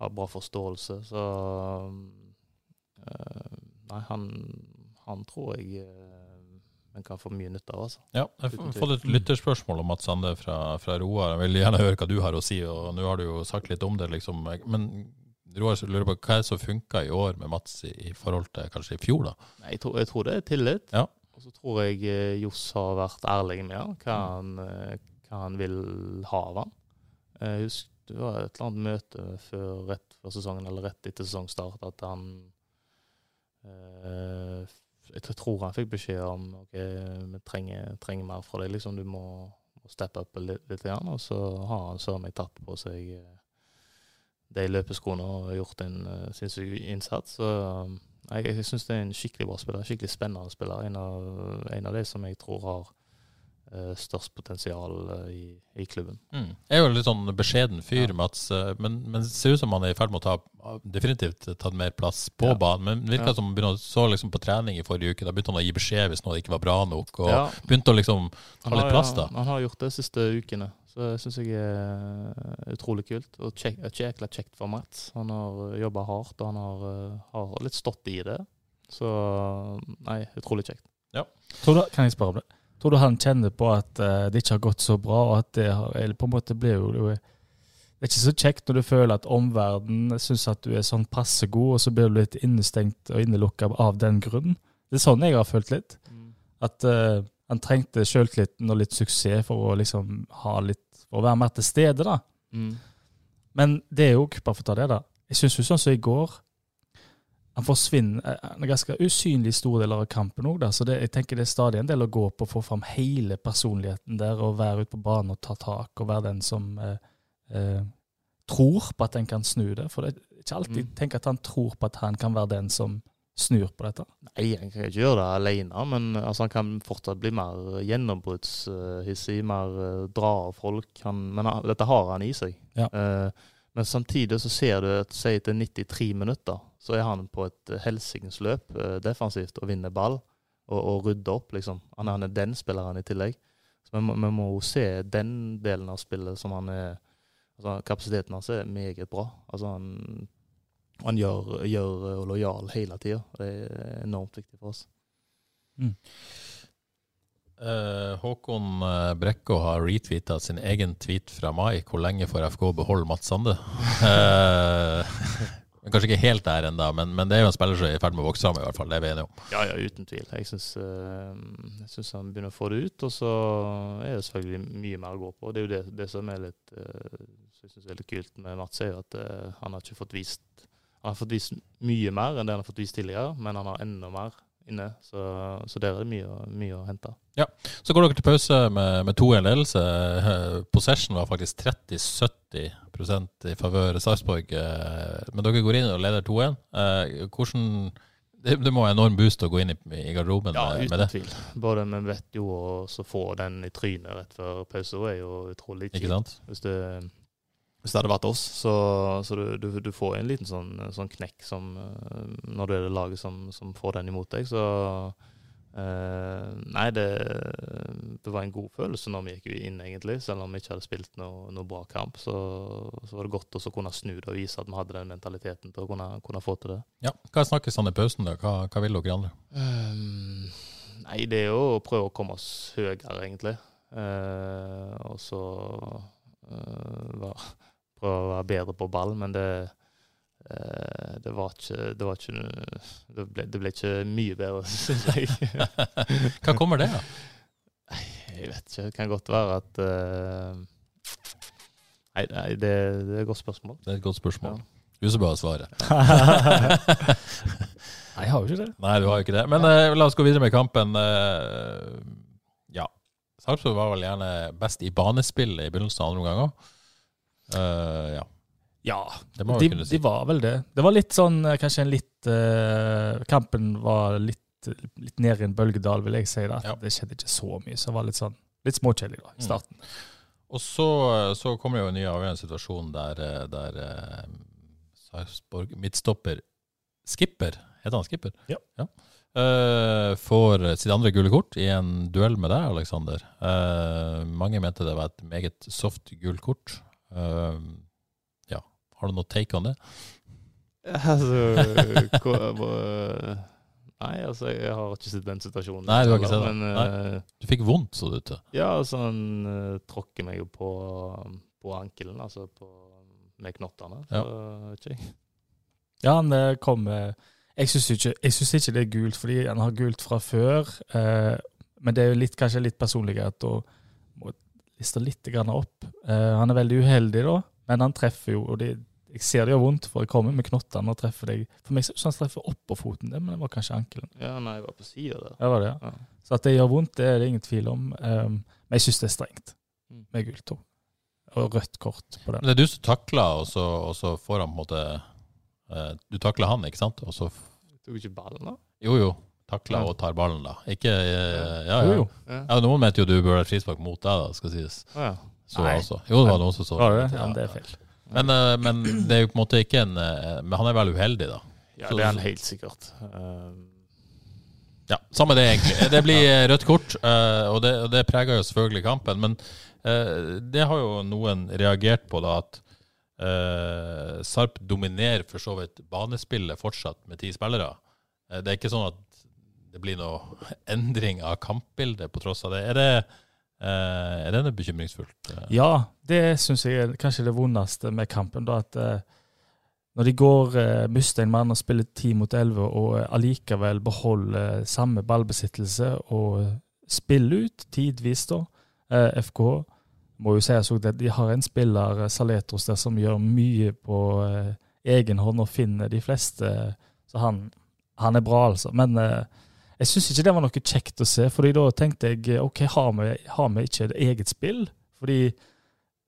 har bra forståelse. Så eh, Nei, han, han tror jeg eh, en kan få mye nytte av. altså. Ja, jeg har fått et lytterspørsmål om Mats Sande fra, fra Roar. Jeg vil gjerne høre hva du har å si, og nå har du jo sagt litt om det. liksom. Men Roar lurer på hva er det som funka i år med Mats i, i forhold til kanskje i fjor? da? Nei, jeg, tror, jeg tror det er tillit. Ja. Og så tror jeg eh, Johs har vært ærlig med han, hva, han, eh, hva han vil ha av han. Jeg husker det var et eller annet møte før, rett før sesongen, eller rett etter sesongstart, at han eh, Jeg tror han fikk beskjed om ok, vi trenger, trenger mer fra deg. liksom Du må, må steppe opp litt, litt igjen. Og så har han søren meg tatt på seg eh, de løpeskoene og gjort en uh, sinnssyk innsats. Så um, jeg, jeg syns det er en skikkelig bra spiller. Skikkelig spennende spiller. En av, en av de som jeg tror har eh, størst potensial eh, i, i klubben. Mm. Jeg er jo litt sånn beskjeden fyr, Mats, eh, men, men det ser ut som han er i ferd med å ta definitivt tatt mer plass på Ja. banen. Men det virka Ja. som han begynte å så liksom på trening i forrige uke. Da begynte han å gi beskjed hvis noe ikke var bra nok, og Ja. begynte å liksom ta litt plass, da. han har gjort det de siste ukene, så det syns jeg er utrolig kult. Og jækla kjekt for Mats. Han har jobba hardt, og han har, eh, har litt stått i det. Så nei, utrolig kjekt. Tror du, kan jeg spørre om det? Tror du han kjenner på at eh, det ikke har gått så bra, og at det har, eller på en måte blir jo det er ikke så kjekt når du føler at omverdenen syns at du er sånn passe god, og så blir du litt innestengt og innelukka av den grunn. Det er sånn jeg har følt litt. At uh, han trengte sjøltilliten og litt suksess for å liksom ha litt For å være mer til stede, da. Mm. Men det er jo bare for å ta det, da. Jeg syns jo sånn som i går Han forsvinner en er ganske usynlig stor store deler av kampen òg, så det, jeg tenker det er stadig en del å gå på å få fram hele personligheten der, og være ute på banen og ta tak, og være den som eh, eh, tror på at en kan snu det. For det er ikke alltid Mm. tenk at han tror på at han kan være den som snur på dette. Nei, han kan ikke gjøre det alene, men altså, han kan fortsatt bli mer gjennombruddshissig, mer eh, dra av folk. Han, men dette har han i seg. Ja. Eh, men samtidig så ser du at si etter 93 minutter, så er han på et helsikens løp eh, defensivt og vinner ball og, og rydder opp, liksom. Han, han er den spilleren i tillegg. Så vi må, jo se den delen av spillet som han er altså Kapasiteten hans er meget bra. Altså han, han gjør, gjør eh, lojal hele tida. Det er enormt viktig for oss. Eh, Håkon eh, Brekko har retweeta sin egen tweet fra mai. Hvor lenge får FK beholde Mats Sande? uh, kanskje ikke helt der ennå, men, men det er jo en spiller som er i ferd med å vokse fram, i hvert fall. Det er vi enige om. Ja, ja, uten tvil. Jeg syns, uh, han begynner å få det ut. Og så er det selvfølgelig mye mer å gå på. Det er jo det, det som er litt jeg synes er litt kult med Mats, er jo at han har ikke fått vist Han har fått vist mye mer enn det han har fått vist tidligere, men han har enda mer inne. Så, så der er det mye, mye å hente. Så går dere til pause med, med 2-1 ledelse. Eh, Possession var faktisk 30-70% i favør Sarpsborg. eh, Men dere går inn og leder 2-1. Eh, Hvordan det, det må være en enorm boost å gå inn i, i garderoben Ja, med uten Ja, uten tvil. Både vi vet jo å så få den i trynet rett før pause er jo utrolig kjipt. sant? Hvis det, hvis det hadde vært oss, så, så du, du, du får en liten sånn, sånn knekk som, eh, når du er det laget som, som får den imot deg. Så eh, Nei, det, det var en god følelse når vi gikk inn, egentlig. Selv om vi ikke hadde spilt noe, noe bra kamp, så, så var det godt å kunne snu det og vise at vi hadde den mentaliteten til å kunne, kunne få til det. Ja. Hva snakkes han i pausen? da? Hva, hva vil dere andre? Um, nei, det er jo å prøve å komme oss høyere, egentlig. Eh, og så eh, prøve å være bedre på ball, men det eh, det var ikke Det, var ikke, det, ble, det ble ikke mye bedre, syns jeg. Hva kommer det av? jeg vet ikke. Det kan godt være at eh, Nei, nei det, det er et godt spørsmål. Det er et godt spørsmål. Du som bør ha svaret. Nei, jeg har jo ikke det. Nei, du har jo ikke det. Men eh, la oss gå videre med kampen. Eh, ja. Sarpsborg var vel gjerne best i banespillet i begynnelsen av andre omgang òg. Ja. Ja, Det må de, kunne si. de var vel det. Det var litt sånn, eh, kanskje en litt uh, Kampen var litt, litt ned i en bølgedal, vil jeg si. da. Ja. Det skjedde ikke så mye, så det var litt sånn litt småkjedelig i Mm. starten. Og så, så kommer det jo en ny avgjørende situasjon der, der Sarpsborg midtstopper Skipper, heter han Skipper? Ja. Eh, får sitt andre gule kort i en duell med deg, Aleksander. Uh, mange mente det var et meget soft gult kort. Eh, ja, har du noe take on det? Altså hva- hva- Nei, altså, jeg har ikke sett den situasjonen. Nei, du har ikke sett det. Men uh, Du fikk vondt, så det ut til. ja, altså, han uh, tråkker meg jo på, på ankelen, altså på, med knottene. Så ikke. Ja, han eh, kom Jeg syns ikke, ikke det er gult, fordi han har gult fra før. Eh, men det er jo litt, kanskje litt personlighet å liste litt grann opp. Uh, han er veldig uheldig, da, men han treffer jo. og det, Jeg ser det gjør vondt, for jeg kommer med knottene og treffer deg. For meg så han treffer oppå foten, det, men det var kanskje ankelen. Ja, nei, jeg var på sida der. Det var det, ja. Ja. Så at det gjør vondt, det er det ingen tvil om. Um, men jeg syns det er strengt Mm. med gult to. Og rødt kort på Men det. det er du som takler, og så, og så får han på en måte uh, Du takler han, ikke sant? Og så Tok ikke ballen, da? Jo, jo. Takler Ja. og tar ballen, da. Ikke eh, Ja, ja. jo. Ja. ja noen mente jo du burde ha frispark mot deg, da, skal sies. Så Nei. altså. Jo, det var noen som så? Ja, men det er feil. Men, eh, men det er jo på en måte ikke en eh, Men han er vel uheldig, da. ja, Så- det er han helt sikkert. Ja, Samme det, egentlig. Det blir rødt kort, eh, og det, og det preger jo selvfølgelig kampen. Men eh, det har jo noen reagert på, da, at eh, Sarp dominerer for så vidt banespillet fortsatt med ti spillere. Det er ikke sånn at det blir noe endring av kampbildet på tross av det. Er det, eh, er det noe bekymringsfullt? Ja, det syns jeg er kanskje det vondeste med kampen. da, at eh, Når de går, eh, mister en mann og spiller ti mot elleve, og allikevel beholder samme ballbesittelse og spiller ut tidvis, da. FK må jo sies at de har en spiller, Saletros, der som gjør mye på egen hånd og finner de fleste. Så han, han er bra, altså. Men eh, jeg syns ikke det var noe kjekt å se, fordi da tenkte jeg eh, OK, har vi, har vi ikke et eget spill? Fordi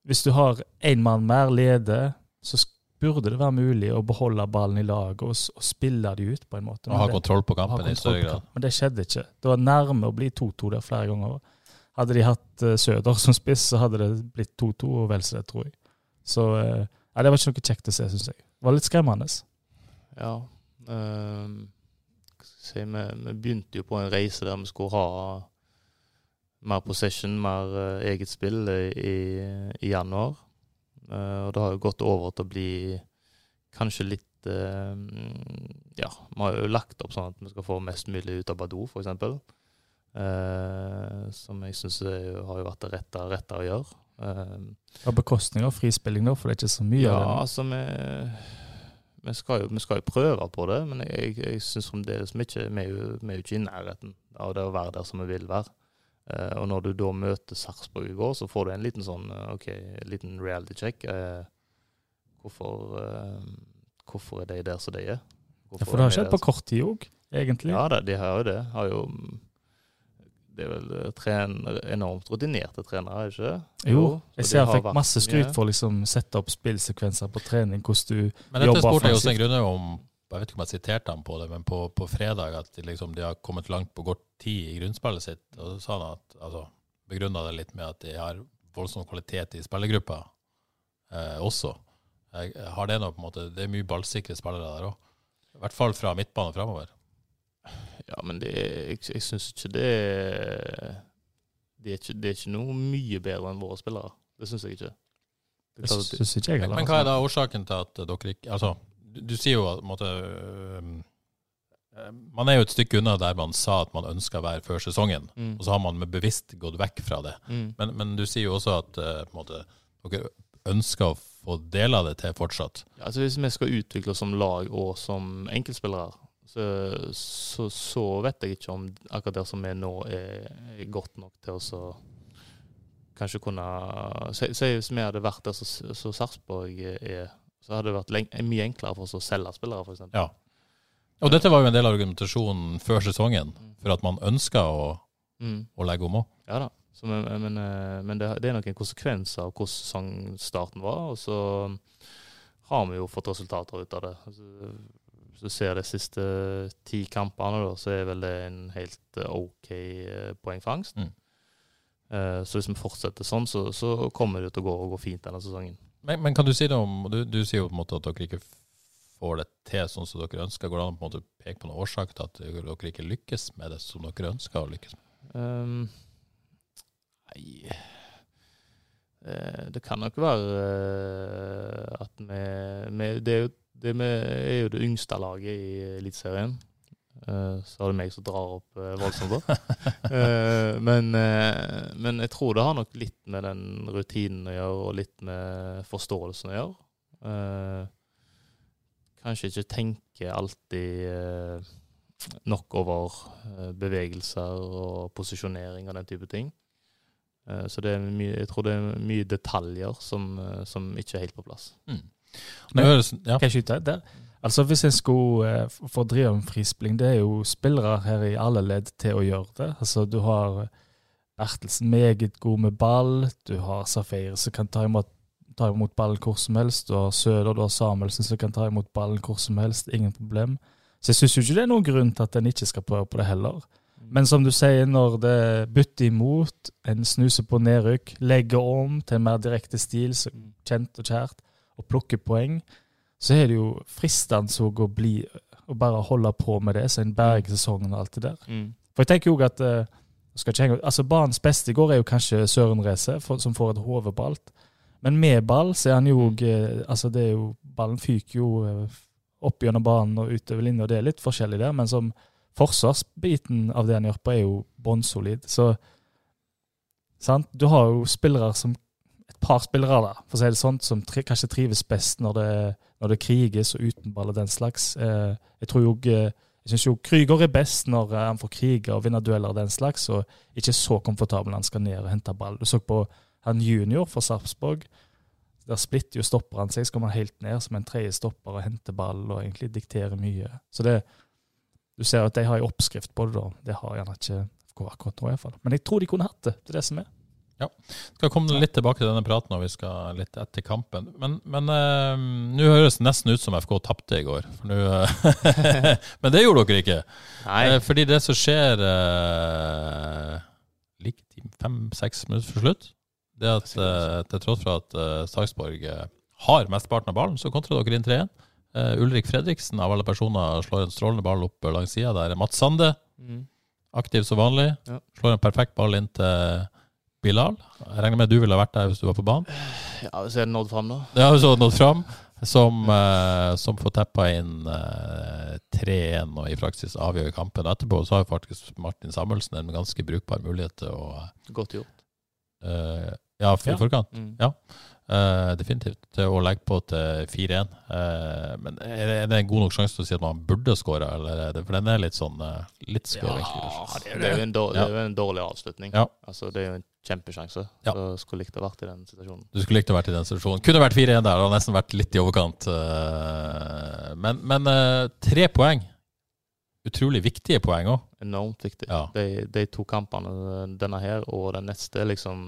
hvis du har én mann mer leder, så burde det være mulig å beholde ballen i lag og, og spille de ut, på en måte. Og ha kontroll på kampen i større grad. Men det skjedde ikke. Det var nærme å bli 2-2 der flere ganger. Hadde de hatt uh, Søder som spiss, så hadde det blitt 2-2 og vel så det, tror jeg. Så uh, ja, det var ikke noe kjekt å se, syns jeg. Det var litt skremmende. ja. Um, si, vi, vi begynte jo på en reise der vi skulle ha mer possession, mer uh, eget spill i, i, januar. Uh, og det har jo gått over til å bli kanskje litt uh, Ja, vi har jo lagt opp sånn at vi skal få mest mulig ut av Badou, f.eks. Uh, som jeg syns har jo vært det rette, rette å gjøre. Eh, På bekostning av frispilling, da, for det er ikke så mye ja, av det. altså vi, vi, skal jo, vi skal jo prøve på det, men jeg, jeg, syns fremdeles vi er vi er jo ikke i nærheten av det å være der som vi vil være. Eh, og når du da møter Sarpsborg i går, så får du en liten sånn eh, OK, en liten reality check. Eh, hvorfor, eh, hvorfor er de der som de er? Ja, for det har skjedd på kort tid òg, egentlig. ja, det, de har jo det. Har jo, det er vel trener, enormt rutinerte trenere, er det ikke det? Jo, jeg ser han fikk masse skryt for å liksom sette opp spillsekvenser på trening, hvordan du Men dette jobber spurte jeg også en offensivt. grunne om Jeg vet ikke om jeg siterte ham på det, men på, på fredag at de, liksom, de har kommet langt på kort tid i grunnspillet sitt. Og så sa han at altså, begrunna det litt med at de har voldsom kvalitet i spillergruppa eh, også. Jeg, har det noe på en måte Det er mye ballsikre spillere der òg. I hvert fall fra midtbane framover. Ja, men det, jeg, jeg syns ikke det det er ikke, det er ikke noe mye bedre enn våre spillere. Det syns jeg ikke. Det syns ikke jeg heller. men hva er da årsaken til at dere ikke Altså, du, du sier jo at øhm, øh, Man er jo et stykke unna der man sa at man ønska å være før sesongen, Mm. og så har man med bevisst gått vekk fra det. Mm. Men, men du sier jo også at øh, måtte, dere ønsker å få del av det til fortsatt. Ja, altså Hvis vi skal utvikle oss som lag og som enkeltspillere, så, så, så vet jeg ikke om akkurat der som er nå, er, godt nok til å så kanskje kunne Si hvis vi hadde vært der som så Sarpsborg er, så hadde det vært leng, mye enklere for oss å selge spillere, f.eks. Ja. Og dette var jo en del av argumentasjonen før sesongen, for at man ønska å, Mm. å legge om òg. Ja da. Så, men men, eh, men det, det er nok en konsekvens av hvordan sesongstarten var. Og så har vi jo fått resultater ut av det. Altså, hvis du ser de siste ti kampene, da, så er vel det en helt eh, OK eh, poengfangst. Mm. Eh, Så hvis vi fortsetter sånn, så, så kommer det til å gå, gå fint denne sesongen. Men, men kan du si det om Du, du sier jo på en måte at dere ikke får det til sånn som dere ønsker. Går det an å på en måte peke på noen årsak til at dere ikke lykkes med det som dere ønsker å lykkes med? Um, nei Det kan nok være at vi, vi det, er jo, det er jo det yngste laget i Eliteserien. Eh, så er det meg som drar opp eh, voldsomt, da. Eh, men, men jeg tror det har nok litt med den rutinen å gjøre, og litt med forståelsen å gjøre. Kanskje ikke tenke alltid nok over bevegelser og posisjonering og den type ting. Så det mye, jeg tror det er mye detaljer som, som ikke er helt på plass. Det høres, ja. Kan jeg skyte der? Altså Hvis en skulle eh, få drive om frispilling, det er jo spillere her i alle ledd til å gjøre det. Altså Du har Bertelsen meget god med ball. Du har Safir som kan ta imot, ta imot ballen hvor som helst. Du har Søder, du har Samuelsen som kan ta imot ballen hvor som helst. Ingen problem. Så jeg syns ikke det er noen grunn til at en ikke skal prøve på det heller. Men som du sier, når det bytter imot, en snuser på nedrykk, legger om til en mer direkte stil, så kjent og kjært, og plukker poeng, så er det jo fristende å bli og bare holde på med det, så en berger sesongen og alt det der. For jeg tenker jo at uh, altså Banens beste i går er jo kanskje Søren Reise, som får et hodebalt. Men med ball så er han jo òg altså det er jo, Ballen fyker jo eh, opp gjennom banen og utover linja, det er litt forskjellig der. Men som forsvarsbiten av det han gjør på, er jo bånnsolid. Så sant? Du har jo spillere som et par spillere da, for å si det sånn, som tri kanskje trives best når det, når det kriges og uten ball og den slags. Eh, jeg tror jo eh, jeg synes jo Krüger er best når eh, han får krige og vinner dueller og den slags, og ikke så komfortabel når han skal ned og hente ball. Du så på han junior for Sarpsborg. Der splitter jo stopperen seg, så kommer han helt ned som en tredje stopper og henter ball og egentlig dikterer mye. Så det, du ser at de har en oppskrift på det, da. Det har gjerne ikke FK akkurat nå, iallfall. Men jeg tror de kunne hatt det. Det er det som er. Skal komme litt tilbake til denne praten når vi skal litt etter kampen. Men, men uh, nå høres det nesten ut som FK tapte i går. Nå, eh, men det gjorde dere ikke. Nei. Uh, fordi det som skjer uh, like fem-seks minutter før slutt, det er at til tross for at Sarpsborg har mesteparten av ballen, så kontrer dere inn 3-1. Eh, Ulrik Fredriksen av alle personer slår en strålende ball opp langs sida. Der er Mats Sande Mm. aktiv som vanlig. Ja. Slår en perfekt ball inn til Bilal. Jeg regner med du ville vært der hvis du var på banen. Ja, så er det nådd fram, da. Ja, hvis jo så nådd fram. Som, eh, som får teppa inn eh, 3-1 og i praksis avgjør kampen. Etterpå så har faktisk Martin Samuelsen en ganske brukbar mulighet til å Godt gjort. eh, Ja, i Ja. forkant. Mm. Ja. Eh, definitivt. Til å legge på til 4-1. Uh, men er det, er det en god nok sjanse til å si at man burde skåra, eller det For den er litt sånn uh, litt skøv, ja, det er jo en, dårlig, Ja. det er jo en dårlig avslutning. Ja. Altså, det er jo en kjempesjanse. Ja. Så skulle likt å vært i den situasjonen. Du skulle likt å vært i den situasjonen. Kunne vært 4-1 der, det hadde nesten vært litt i overkant. eh, Men, men eh, tre poeng. Utrolig viktige poeng òg. Enormt viktig. Ja. De, de to kampene, denne her og den neste, liksom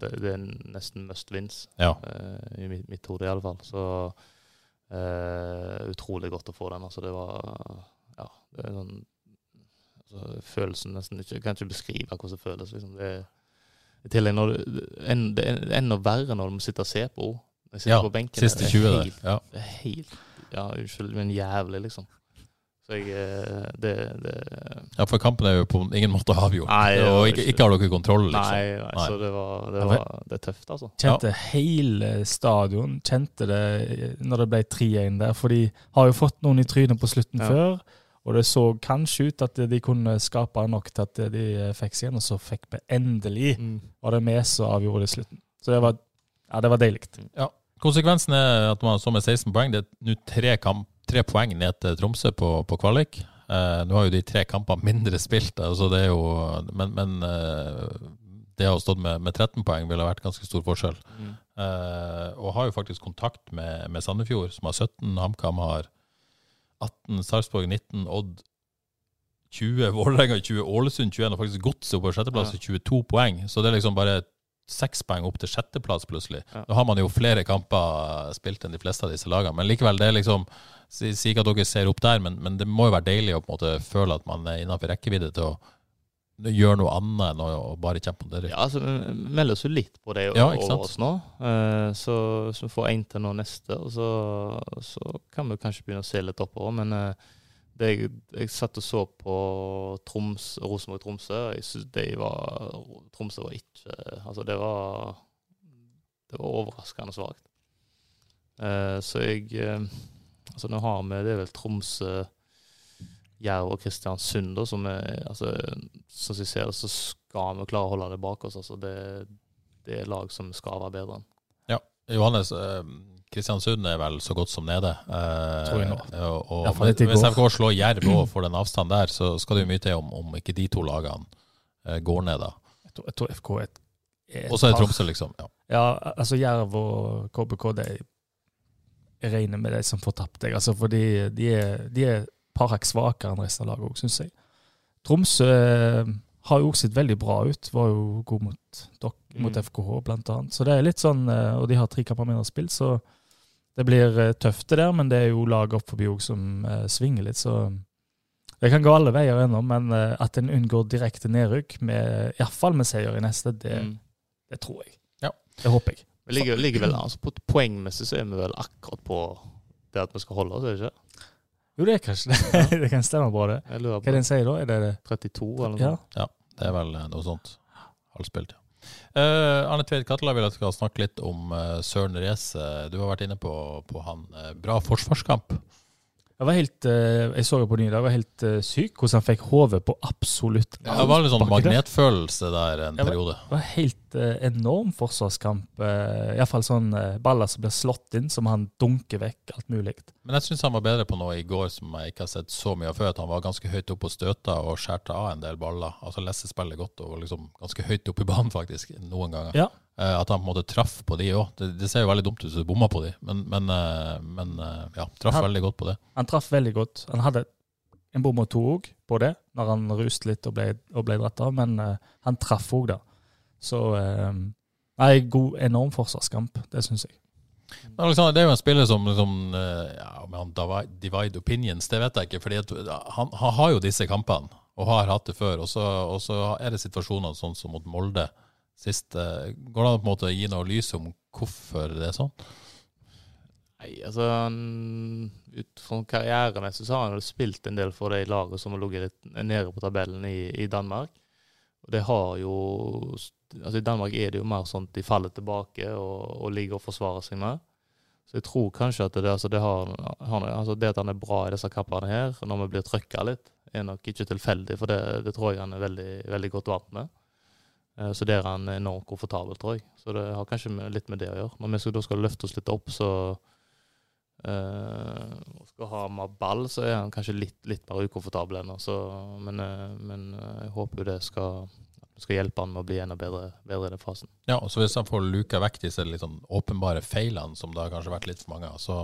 Det, det er nesten must wins, Ja. uh, i mitt, mitt hode i alle fall. Så uh, utrolig godt å få den. Altså, det var Ja, det er sånn altså, Følelsen nesten ikke Jeg kan ikke beskrive hvordan det føles. Liksom. Det, I tillegg når du, en, det er enda verre når du må sitte og se på henne. Ja, på benken. Siste det er 20 der. helt- Ja. helt Ja, unnskyld, men jævlig, liksom. Jeg eh, Det, det ja, for kampen er jo på ingen måte avgjort. Nei, var og ikke, ikke- har dere kontroll, liksom. Nei, nei, Nei. så det var, det var Det er tøft, altså. Kjente hele stadion kjente det når det ble 3-1 der. For de har jo fått noen i trynet på slutten Ja. før. Og det så kanskje ut at de kunne skape nok til at de fikk seg igjen, og så fikk vi endelig var det vi som avgjorde det i slutten. Så det var, ja, det var deilig. Konsekvensen er at man så med 16 poeng. Det er nå tre, kamp, tre poeng ned til Tromsø på, på kvalik. Eh, nå har jo de tre kampene mindre spilt, altså det er jo, men, men eh, det å ha stått med, med 13 poeng ville vært ganske stor forskjell. Mm. Eh, og har jo faktisk kontakt med, med Sandefjord, som har 17. HamKam har 18, Sarpsborg 19, Odd 20, Vålerenga 20, Ålesund 21, og faktisk Godset på sjetteplass ja. 22 poeng. Så det er liksom bare seks poeng opp til sjetteplass plutselig. Ja. Nå har man jo flere kamper spilt enn de fleste av disse lagene, men likevel, det er liksom si- Sier ikke at dere ser opp der, men, men det må jo være deilig å på en måte føle at man er innenfor rekkevidde til å gjøre noe annet enn å, å bare kjempe om det. Ja, altså, vi melder oss jo litt på det Ja, over oss nå. Eh, så, så vi får én til nå neste, og så, så kan vi kanskje begynne å se litt oppover. Men eh, det jeg, jeg satt og så på Troms, Rosenborg-Tromsø. Jeg synes de var Tromsø var ikke Altså, det var Det var overraskende svakt. Uh, så jeg eh, Altså, nå har vi Det er vel Tromsø Jerv og Kristiansund, da, som er altså, som vi ser det, så skal vi klare å holde det bak oss. Altså, det, det er lag som skal være bedre enn. Ja, Johannes. Eh, Kristiansund er vel så godt som nede. Eh, Tror jeg nå. Og, og, Ja, hvis. FK slår Jerv og får den avstanden der, så skal det jo mye til om, om ikke de to lagene eh, går ned, da. Jeg tror, jeg tror FK er et, er et Og så er. Tromsø, liksom. Ja. Ja, altså Jerv og KBK, det er, regner med de som får tapt deg. Altså, for de er, de er et par hakk svakere enn resten av laget òg, syns jeg. Tromsø eh, har jo også sett veldig bra ut. Var jo god mot, dok, mot Mm. FKH, blant annet. Så det er litt sånn, eh, Og de har tre kamper mindre spill, så det blir eh, tøft det der. Men det er jo lag opp forbi òg som eh, svinger litt, så det kan gå alle veier ennå. Men at en unngår direkte nedrykk, iallfall med seier i neste, det, Mm. det tror jeg. Ja. Det håper jeg. Vi ligger, ligger vel, altså på Poengmessig så er vi vel akkurat på det at vi skal holde oss, er det ikke? Jo, det er kanskje det. det kan stemme bra, det. Jeg lurer Hva er det en sier da? Er det det? 32 eller noe Ja. ja, Det er vel eh, noe sånt. Halvspilt, ja. Uh, Arne Tveit Katla vil at vi skal snakke litt om uh, Søren Reese. Du har vært inne på, på han. Uh, bra forsvarskamp. Jeg var helt, eh, jeg så det på nylig, jeg var helt eh, syk hvordan han fikk hodet på absolutt alt. det var litt sånn magnetfølelse der en periode. Det var helt eh, enorm forsvarskamp. Iallfall sånn baller som blir slått inn, som han dunker vekk. Alt mulig. Men jeg syns han var bedre på noe i går som jeg ikke har sett så mye av før. At han var ganske høyt oppe og støta og skjærte av en del baller. Altså leste spillet godt og var liksom ganske høyt oppe i banen, faktisk, noen ganger. Ja. Eh, at han på en måte traff på de òg. Det, det ser jo veldig dumt ut hvis du bomma på de, men, men, eh, men eh, ja, traff Han- veldig godt på det. Han traff veldig godt. Han hadde en bom og to òg på det, når han ruste litt og ble, og ble dratt av, men uh, han traff òg, da. Så uh, Nei, god, enorm forsvarskamp. Det syns jeg. Men Alexander, det er jo en spiller som liksom, ja, om han divide opinions, det vet jeg ikke. fordi at han, han har jo disse kampene, og har hatt det før. Og så, og så er det situasjoner sånn som mot Molde sist. Går det an på en måte å gi noe lys om hvorfor det er sånn? Nei, altså han- Ut fra karrieremessig så har han spilt en del for det laget som har ligget nede på tabellen i, i Danmark. Og det har jo altså I Danmark er det jo mer sånn at de faller tilbake og, og ligger og forsvarer seg mer. Så jeg tror kanskje at det, altså det, har, har, altså det at han er bra i disse kappene her, når vi blir trøkka litt, er nok ikke tilfeldig. For det, det tror jeg han er veldig, veldig godt vant med. Eh, Så der er han enormt komfortabel, tror jeg. Så det har kanskje litt med det å gjøre. Når vi skal, da skal løfte oss litt opp, så uh, og skal ha mer ball, så er han kanskje litt, litt mer ukomfortabel ennå. Men, uh, men eh, jeg håper jo det skal, skal hjelpe han med å bli enda bedre, bedre i den fasen. Ja, og så Hvis han får luka vekk disse litt sånn åpenbare feilene, som det har kanskje vært litt for mange av, så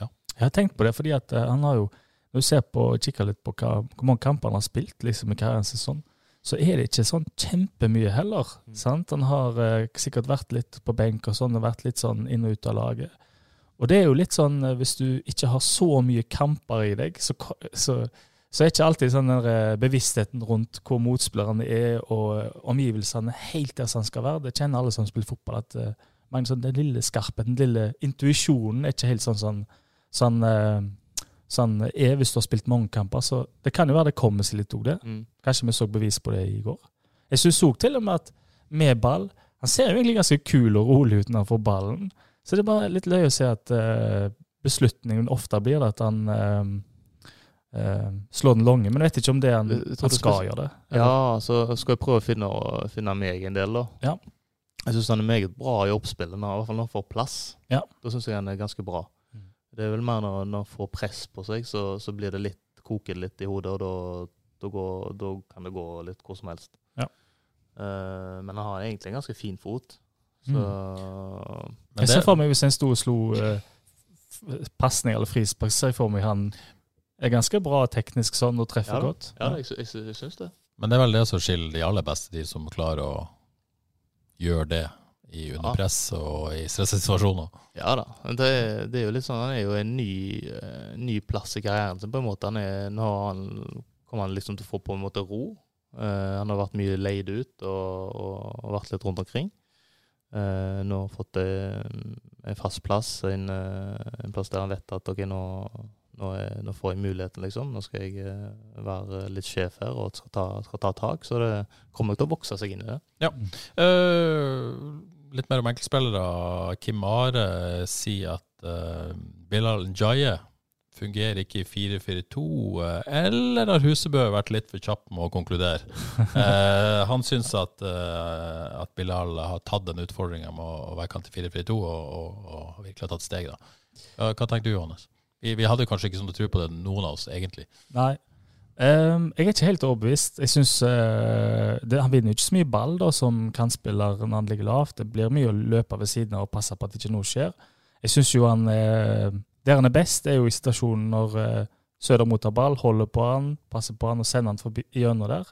ja. Jeg har tenkt på det, fordi at eh, han har jo Når du ser på, kikker litt på hva, hvor mange kamper han har spilt liksom, i karrieren sin, sånn, så er det ikke sånn kjempemye heller. Mm. Sant? Han har eh, sikkert vært litt på benk og sånn, og vært litt sånn inn og ut av laget. Og det er jo litt sånn, eh, hvis du ikke har så mye kamper i deg, så, så, så er ikke alltid sånn der, eh, bevisstheten rundt hvor motspillerne er, og eh, omgivelsene helt der som han skal være. Det kjenner alle som spiller fotball, at uh, den lille skarpheten, den lille intuisjonen er ikke helt sånn sånn sånn, eh, sånn er hvis du har spilt mange kamper. Så det kan jo være det kommer seg litt òg, det. Mm. Kanskje vi så bevis på det i går. Jeg syns òg til og med at med ball Han ser jo egentlig ganske kul og rolig ut når han får ballen. Så det er bare litt løye å se at uh, beslutningen ofte blir det at han uh, uh, slår den lange. Men jeg vet ikke om det er han, han skal gjøre det. Ja, så skal jeg prøve å finne, finne meg en del, da. Ja. Jeg syns han er meget bra i oppspillet, i hvert fall når han får plass. Ja. Da syns jeg han er ganske bra. Mm. Det er vel mer når, når får press på seg, så, så blir det litt koker det litt i hodet, og da, da, går, da kan det gå litt hvor som helst. Ja. Uh, men han har egentlig en ganske fin fot. Så Men Jeg ser det, for meg hvis en sto og slo uh, pasning eller frispark, ser jeg for meg han er ganske bra teknisk sånn og treffer Ja godt. ja, jeg, jeg, jeg syns det. men det er vel det som skiller de aller beste, de som klarer å gjøre det i under Ja. press og i stressituasjoner. Ja da. men Det, det er jo litt sånn, Han er jo en ny, eh, ny plass i karrieren sin. på en måte. Han er, nå han, kommer han liksom til å få på en måte ro. Uh, han har vært mye leid ut og, og, vært litt rundt omkring. Uh, nå har han fått eh, en fast plass, en, en plass der han vet at ok, nå, nå, er, nå får jeg muligheten, liksom. Nå skal jeg være litt sjef her og skal ta, skal ta tak. Så det kommer til å vokse seg inn i det. Eh, litt mer om enkeltspillere. Kim Are sier at uh, Bilal Njaye fungerer ikke i 4-4-2, eh, eller har Husebø vært litt for kjapp med å konkludere? uh, han syns at, uh, at, Bilal har tatt den utfordringa med å være kant i 4-4-2 og, og, og, virkelig har tatt steg. da. Hva tenker du, Johannes? Vi, vi hadde kanskje ikke sånn tro på det, noen av oss, egentlig. Nei. Um, jeg er ikke helt overbevist. Jeg synes, uh, det, Han vinner jo ikke så mye ball da, som kantspiller når han ligger lavt. Det blir mye å løpe ved siden av og passe på at ikke noe skjer. Jeg synes jo han er der han er best, er jo i situasjonen når uh, Søder mottar ball, holder på han, passer på han og sender han forbi gjennom der.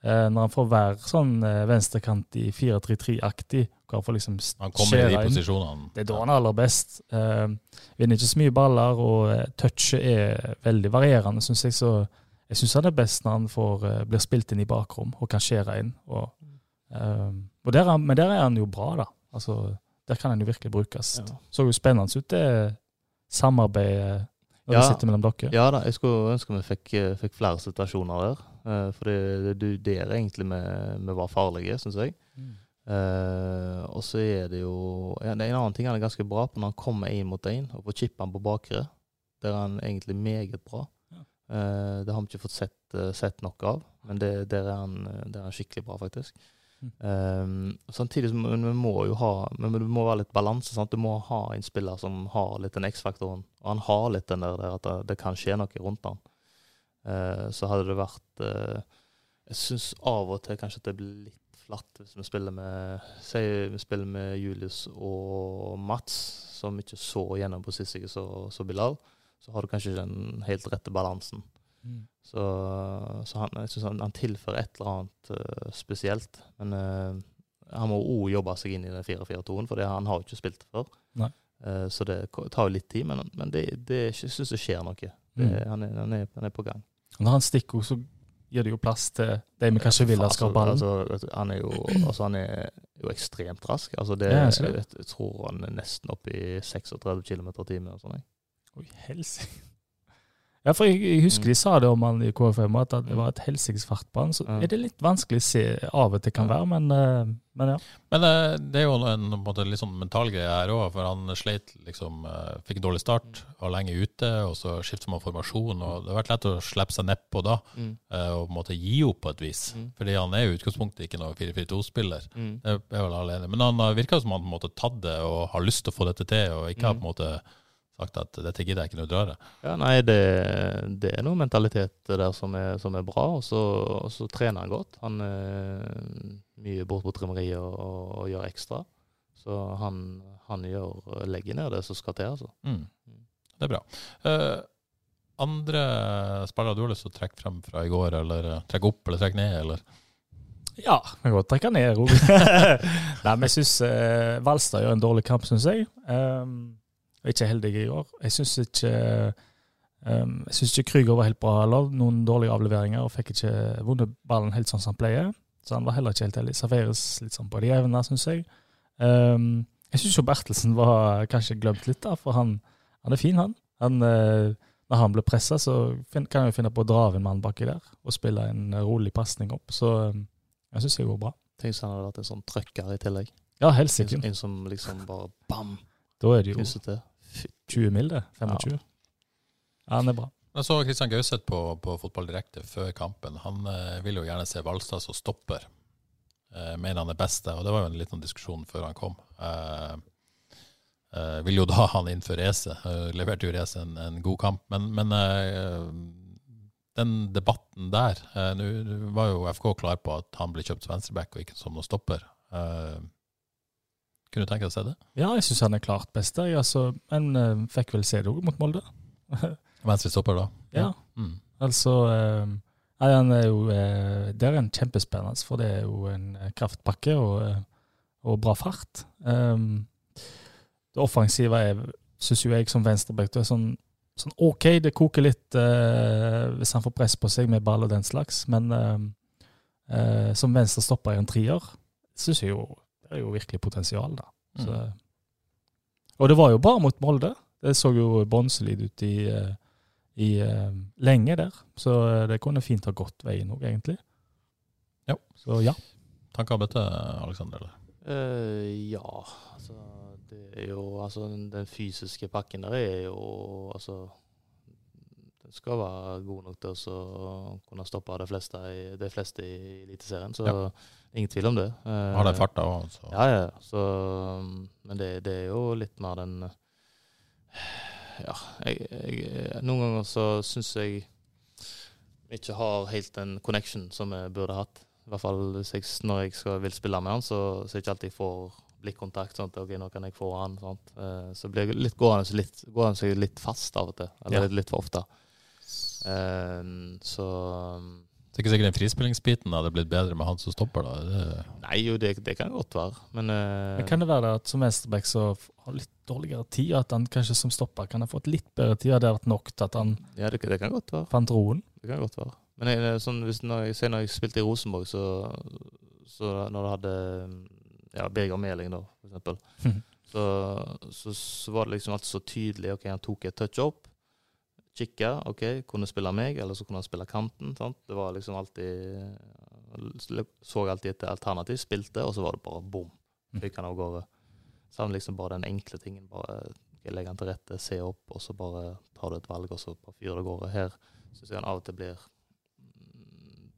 Uh, når han får være sånn uh, venstrekant i 4-3-3-aktig, hvor han får liksom Han kommer i de posisjonene. Det er da han er aller best. Uh, vinner ikke så mye baller, og touchet er veldig varierende, syns jeg. Så jeg syns han er best når han får, blir spilt inn i bakrom og kan skjære inn. Og, og der er, men der er han jo bra, da. Altså, der kan han jo virkelig brukes. Ja. Så jo spennende ut det samarbeidet når ja, det sitter mellom dere? Ja da, jeg skulle ønske vi fikk, eh, fikk flere situasjoner der. Uh, for det, det, er egentlig vi, vi var farlige, syns jeg. Mm. Uh, og så er det jo ja, det er En annen ting han er ganske bra på når han kommer én mot én og får chippe han på bakre. Der er han egentlig meget bra. Uh, det har vi ikke fått sett, sett nok av, men det, der, er han, der er han skikkelig bra, faktisk. Um, samtidig som vi må jo ha men det må være litt balanse. sant? Du må ha en spiller som har litt den X-faktoren. Og han har litt den der, der at det, det, kan skje noe rundt han. Uh, så hadde det vært uh, Jeg syns av og til kanskje at det blir litt flatt hvis vi spiller med Si vi spiller med Julius og Mats, som ikke så gjennombruddssissige ikke så Bilal. Så har du kanskje ikke den helt rette balansen. Mm. Så, så, han, jeg synes han, han, tilfører et eller annet uh, spesielt. Men uh, han må òg jobbe seg inn i den 4-4-2-en, for han har jo ikke spilt det før. Uh, så det tar jo litt tid, men, men det, det, jeg syns det skjer noe. Det, mm. han, er, han, er, han, er, på gang. Når han stikker, så gir det jo plass til de vi kanskje vil skal ha ballen. Altså, han, er jo, altså, han er jo ekstremt rask. Altså, det, ja, jeg, jeg, tror han er nesten oppe i 36 km i timen. Sånn, Oi, helsike. Ja, for jeg, jeg husker de sa det om han i KFM, at det var et helsikes fart på han. Så er det litt vanskelig å se av og til kan være, men, eh, men ja. Men eh, det er jo en, en måte, litt sånn mental greie her òg, for han sleit liksom eh, Fikk dårlig start, var lenge ute, og så skiftet man formasjon. og Det har vært lett å slippe seg nedpå da, mm. og på en måte gi opp på et vis. Mm. Fordi han er jo i utgangspunktet ikke noen 4-4-2-spiller. Mm. Det er vel alene. Men han virker som han på en måte tatt det og har lyst til å få dette til, og ikke har mm. på en måte sagt at dette gidder jeg ikke noe drar Ja, nei, det, det, er noe mentalitet der som er, som er bra, og så, og så, trener han godt. Han er mye bort på trimmeriet og, og, og, gjør ekstra. Så han, han gjør, legger ned det som skal til, altså. Mm. Det er bra. Uh, andre spillere du har lyst til å trekke frem fra i går, eller uh, trekke opp eller trekke ned, eller? Ja, vi kan godt trekke ned, Roger. Nei, men jeg syns uh, Valstad gjør en dårlig kamp, syns jeg. Um, og ikke heldig i år. Jeg syns ikke um, jeg synes ikke Krüger var helt bra heller. Noen dårlige avleveringer og fikk ikke vunnet ballen helt sånn som han pleier. Så han var heller ikke helt heldig. Serveres litt sånn på de evnene, syns jeg. Um, jeg syns jo Bertelsen var kanskje glemt litt, da, for han, han er fin, han. han uh, når han blir pressa, så kan han jo finne på å dra av en mann baki der og spille en rolig pasning opp. Så um, jeg syns det går bra. Tenk hvis han hadde vært en sånn trøkker i tillegg. Ja, helsike. En, en som liksom bare bam! Da er det jo. 20 mil, det. 25. Ja. ja, han er bra. Jeg så Kristian Gauseth på, på Fotball Direkte før kampen. Han eh, vil jo gjerne se Valstad som stopper. Eh, mener han er beste, og det var jo en liten diskusjon før han kom. Eh, eh, vil jo da han inn for Ese. Eh, leverte jo Race en, en, god kamp. Men, men eh, den debatten der Nå var jo FK klar på at han ble kjøpt som venstreback og ikke som noen stopper. Uh, kunne du tenke deg å se det? Ja, jeg syns han er klart best der. Altså, men uh, fikk vel se det òg mot Molde. Venstre stopper, da? Ja. Mm. Altså uh, han er jo, uh, Det er en kjempespennende, for det er jo en kraftpakke og, og bra fart. Um, det offensive er, syns jo jeg som venstreback, er sånn, sånn, OK, det koker litt hvis han får press på seg med ball og den slags, men som venstre stopper i en trier, syns jeg jo det er jo virkelig potensial, da. Mm. Så, mm. Og det var jo bare mot Molde. Det så jo bånnsolid ut i, eh, i uh, lenge der. Så eh, det kunne fint ha gått veien òg, egentlig. Ja. Så ja. Tanker om dette, Aleksander? Uh, ja, altså det er jo Altså den, den fysiske pakken der er jo Altså Den skal være god nok til å kunne stoppe de fleste i, de fleste i Eliteserien. Så Ja. Ingen tvil om det. Eh, Har de farta òg, så Ja, ja. Så, men det, det er jo litt mer den Ja, jeg, jeg, noen ganger så syns jeg ikke har helt den connection som jeg burde hatt. I hvert fall jeg, når jeg skal, vil spille med han, så, så er det ikke alltid jeg får blikkontakt. Sånn at ok, nå kan jeg få han. sånt. Eh, Så blir jeg litt gående litt, gående litt fast av og til. Eller Ja. litt for ofte. Eh, så Det er ikke sikkert den frispillingsbiten hadde blitt bedre med han som stopper, da. Det, Nei, jo, det, det kan godt være. Men, uh... Men kan det være at som venstreback så har litt dårligere tid, at han kanskje som stopper kan ha fått litt bedre tid? Hadde det vært nok til at han ja, det, det kan godt være. fant roen? Det kan godt være. Men jeg, det er sånn, hvis når jeg, når jeg spilte i Rosenborg, så, så når du hadde ja, Birger Meling, da, for eksempel, så, så, så var det liksom alt så tydelig. ok, Han tok et touch opp, kikka, ok, kunne spille meg, eller så kunne han spille kanten. sant? Det var liksom alltid Så alltid et alternativ, spilte, og så var det bare bom. Fikk han av gårde. Savner liksom bare den enkle tingen. bare Legge han til rette, se opp, og så bare tar du et valg, og så bare fyrer det av gårde. Her syns jeg han av og til blir mm,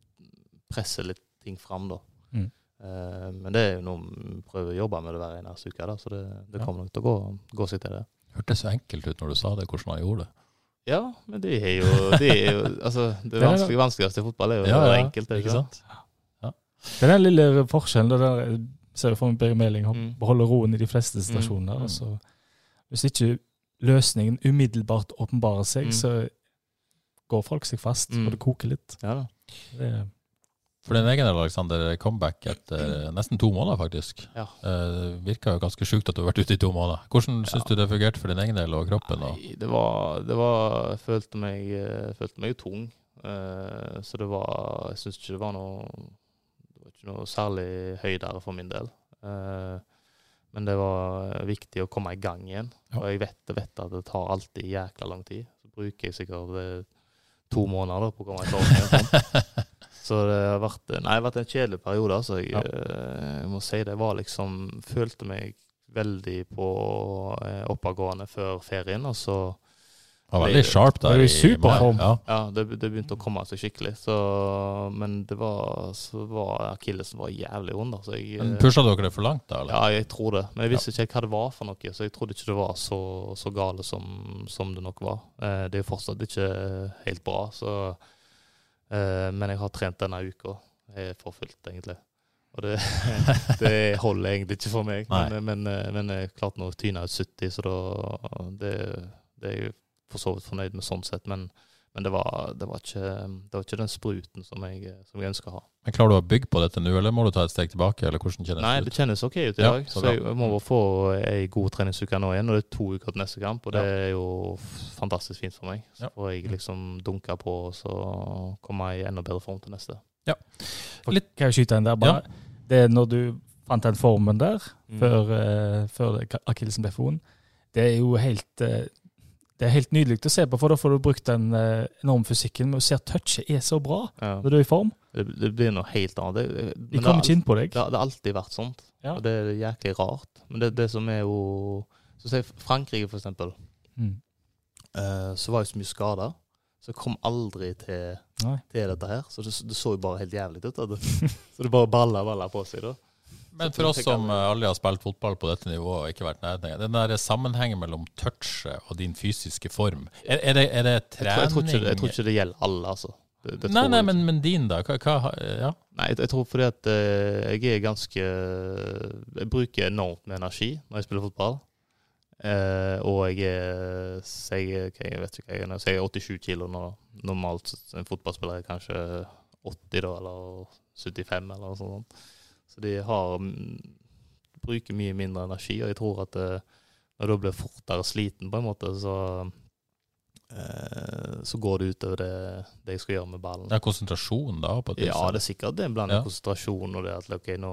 Presser litt ting fram, da. Mm. Eh, men det er jo noe vi prøver å jobbe med det hver eneste uke, da, så det, det kommer nok til å gå, gå seg til det. hørtes så enkelt ut når du sa det, hvordan han gjorde det. Ja, men det er jo, det er jo altså, Det Det er- vanskelig, vanskeligste i fotball er jo Ja, det ja, enkelt. ikke sant? Det er den lille forskjellen. Det der, ser jo for meg Birger Meling han Mm. beholder roen i de fleste situasjoner. Mm. Altså, hvis ikke løsningen umiddelbart åpenbarer seg, Mm. så går folk seg fast, Mm. og det koker litt. Ja da. Det, For din egen del, Alexander, comeback etter nesten to måneder, faktisk. Ja. Eh, virka jo ganske sjukt at du har vært ute i to måneder. Hvordan syns du det fungerte for din egen del og kroppen? Og? Nei, det var, det var Jeg følte meg, jeg følte meg tung. Eh, så det var Jeg syns ikke det var noe Det var ikke noe særlig høydere for min del. Eh, men det var viktig å komme i gang igjen. Ja. Og jeg vet, jeg vet at det tar alltid jækla lang tid. Så bruker jeg sikkert eh, to måneder da, på å komme i gang igjen. Så det har vært, nei, det har vært en kjedelig periode. Altså. Jeg, Ja. eh, jeg må si det var liksom Følte meg veldig på eh, oppadgående før ferien, og så Han var veldig sharp der. i superform. Ja. Ja, det, det begynte å komme seg skikkelig. Så, men det var, så var akillesen var jævlig vond. Altså, Men eh, Pusha dere det for langt, da? Eller? ja, jeg tror det. Men jeg visste ikke hva det var for noe, så jeg trodde ikke det var så, så gale som, som det nok var. Eh, det er jo fortsatt ikke helt bra, så eh, Men jeg har trent denne uka eh, for fullt, egentlig. Og det, det holder egentlig ikke for meg. Men, men, eh, men jeg klarte nå å tyne ut 70, så da det, det er jeg for så vidt fornøyd med sånn sett. Men, men det, var, det, var ikke, det var ikke den spruten som jeg, som jeg ønsker å ha. Men Klarer du å bygge på dette nå, eller må du ta et steg tilbake? eller hvordan kjennes Nei, det det kjennes ok ut i Ja, dag. så Så, jeg må bare få ei god treningsuke nå igjen. Og det er to uker til neste kamp, og det Ja. er jo fantastisk fint for meg. Så Ja. får jeg liksom dunke på og så kommer jeg i enda bedre form til neste. For, kan jeg skyte en der? bare? Det er når du fant den formen der, Mm. før, uh, før akillesen ble vond, det er jo helt eh, det er helt nydelig å se på, for da får du brukt den eh, enorme fysikken. Men du ser touchet er så bra Ja. når du er i form. Det, det blir noe helt annet. Det, De kommer ikke inn på deg. Det, har- det har alltid vært sånt, Ja. og det er jæklig rart. Men det, det som er jo Så sier Frankrike, for eksempel. Mm. eh, så var jo så mye skader. Så jeg kom aldri til, til dette her. Så det, så jo bare helt jævlig ut. Så det bare balla balla på seg. da. Men for oss som eh, aldri har spilt fotball på dette nivået og ikke vært nærheten Den der sammenhengen mellom touchet og din fysiske form, er, er, det, er det Jeg tror, trening jeg, tror ikke, jeg tror ikke det gjelder alle, altså. Det, det Nei, nei, men, men din, da? Hva, hva, ja. Nei, jeg, jeg tror fordi at eh, jeg er ganske Jeg bruker enormt med energi når jeg spiller fotball. Eh, og jeg er jeg, jeg vet ikke hva jeg er, så jeg er 87 kilo nå. Normalt en fotballspiller er kanskje 80, da, eller 75, eller noe sånt. Så de har mm, bruker mye mindre energi, og jeg tror at eh, når du blir fortere sliten, på en måte, så eh, så går det utover det, det jeg skal gjøre med ballen. Det er konsentrasjon, da? på et vis, Ja, det er sikkert det er en blanding Ja. konsentrasjon og det at ok, nå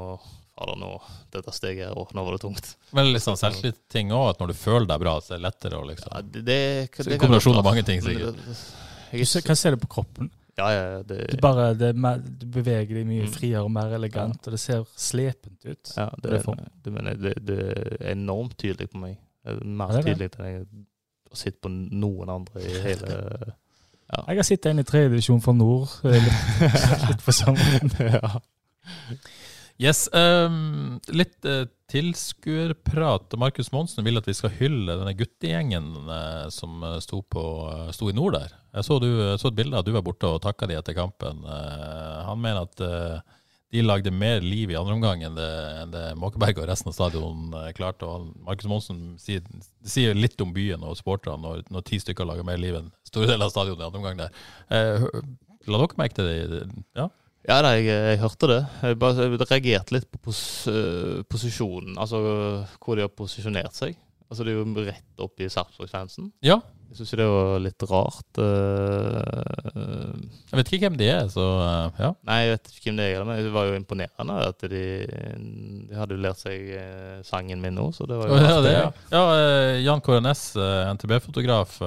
fader, nå, dette steget her, og nå var det tungt. Men sånn selvtillit-ting òg, at når du føler deg bra, så er det lettere å liksom Ja, det, det, det, det, kombinasjon av mange være. ting, sikkert. sikkert. ser Du Jeg, se- kan se det på kroppen. Ja, ja, det, Du, bare, det du beveger deg mye Mm. friere og mer elegant, og det ser slepent ut. ja, det, det det, er enormt tydelig på meg. Er Mer er tydelig enn jeg har sett på noen andre i hele Ja. Jeg har sett en i tredjedivisjon for Nord eh, litt, litt på sommeren. ja. Yes, Um, litt uh, tilskuerprat. Markus Monsen vil at vi skal hylle denne guttegjengen uh, som eh, sto, på, uh, sto i nord der. Jeg så, du, så et bilde av at du var borte og takka de etter kampen. Han mener at de lagde mer liv i andre omgang enn det, enn det Måkeberg og resten av stadion klarte. Og Markus Monsen sier, sier litt om byen og supporterne når, når ti stykker lager mer liv enn store deler av stadionet i andre omgang der. La dere merke til det? Ja? Ja, da, jeg, jeg hørte det. Jeg bare jeg reagerte litt på pos, uh, posisjonen, altså hvor de har posisjonert seg. Altså Det er jo rett opp i Sarpsborg-fansen. ja? Jeg syns det var litt rart. øh, Jeg vet ikke hvem de er, så eh, ja. Nei, jeg vet ikke hvem det er, men det var jo imponerende at de, de hadde jo lært seg eh, sangen min nå, så det var jo Ja, det, ja. ja eh, Jan eh, NTB-fotograf,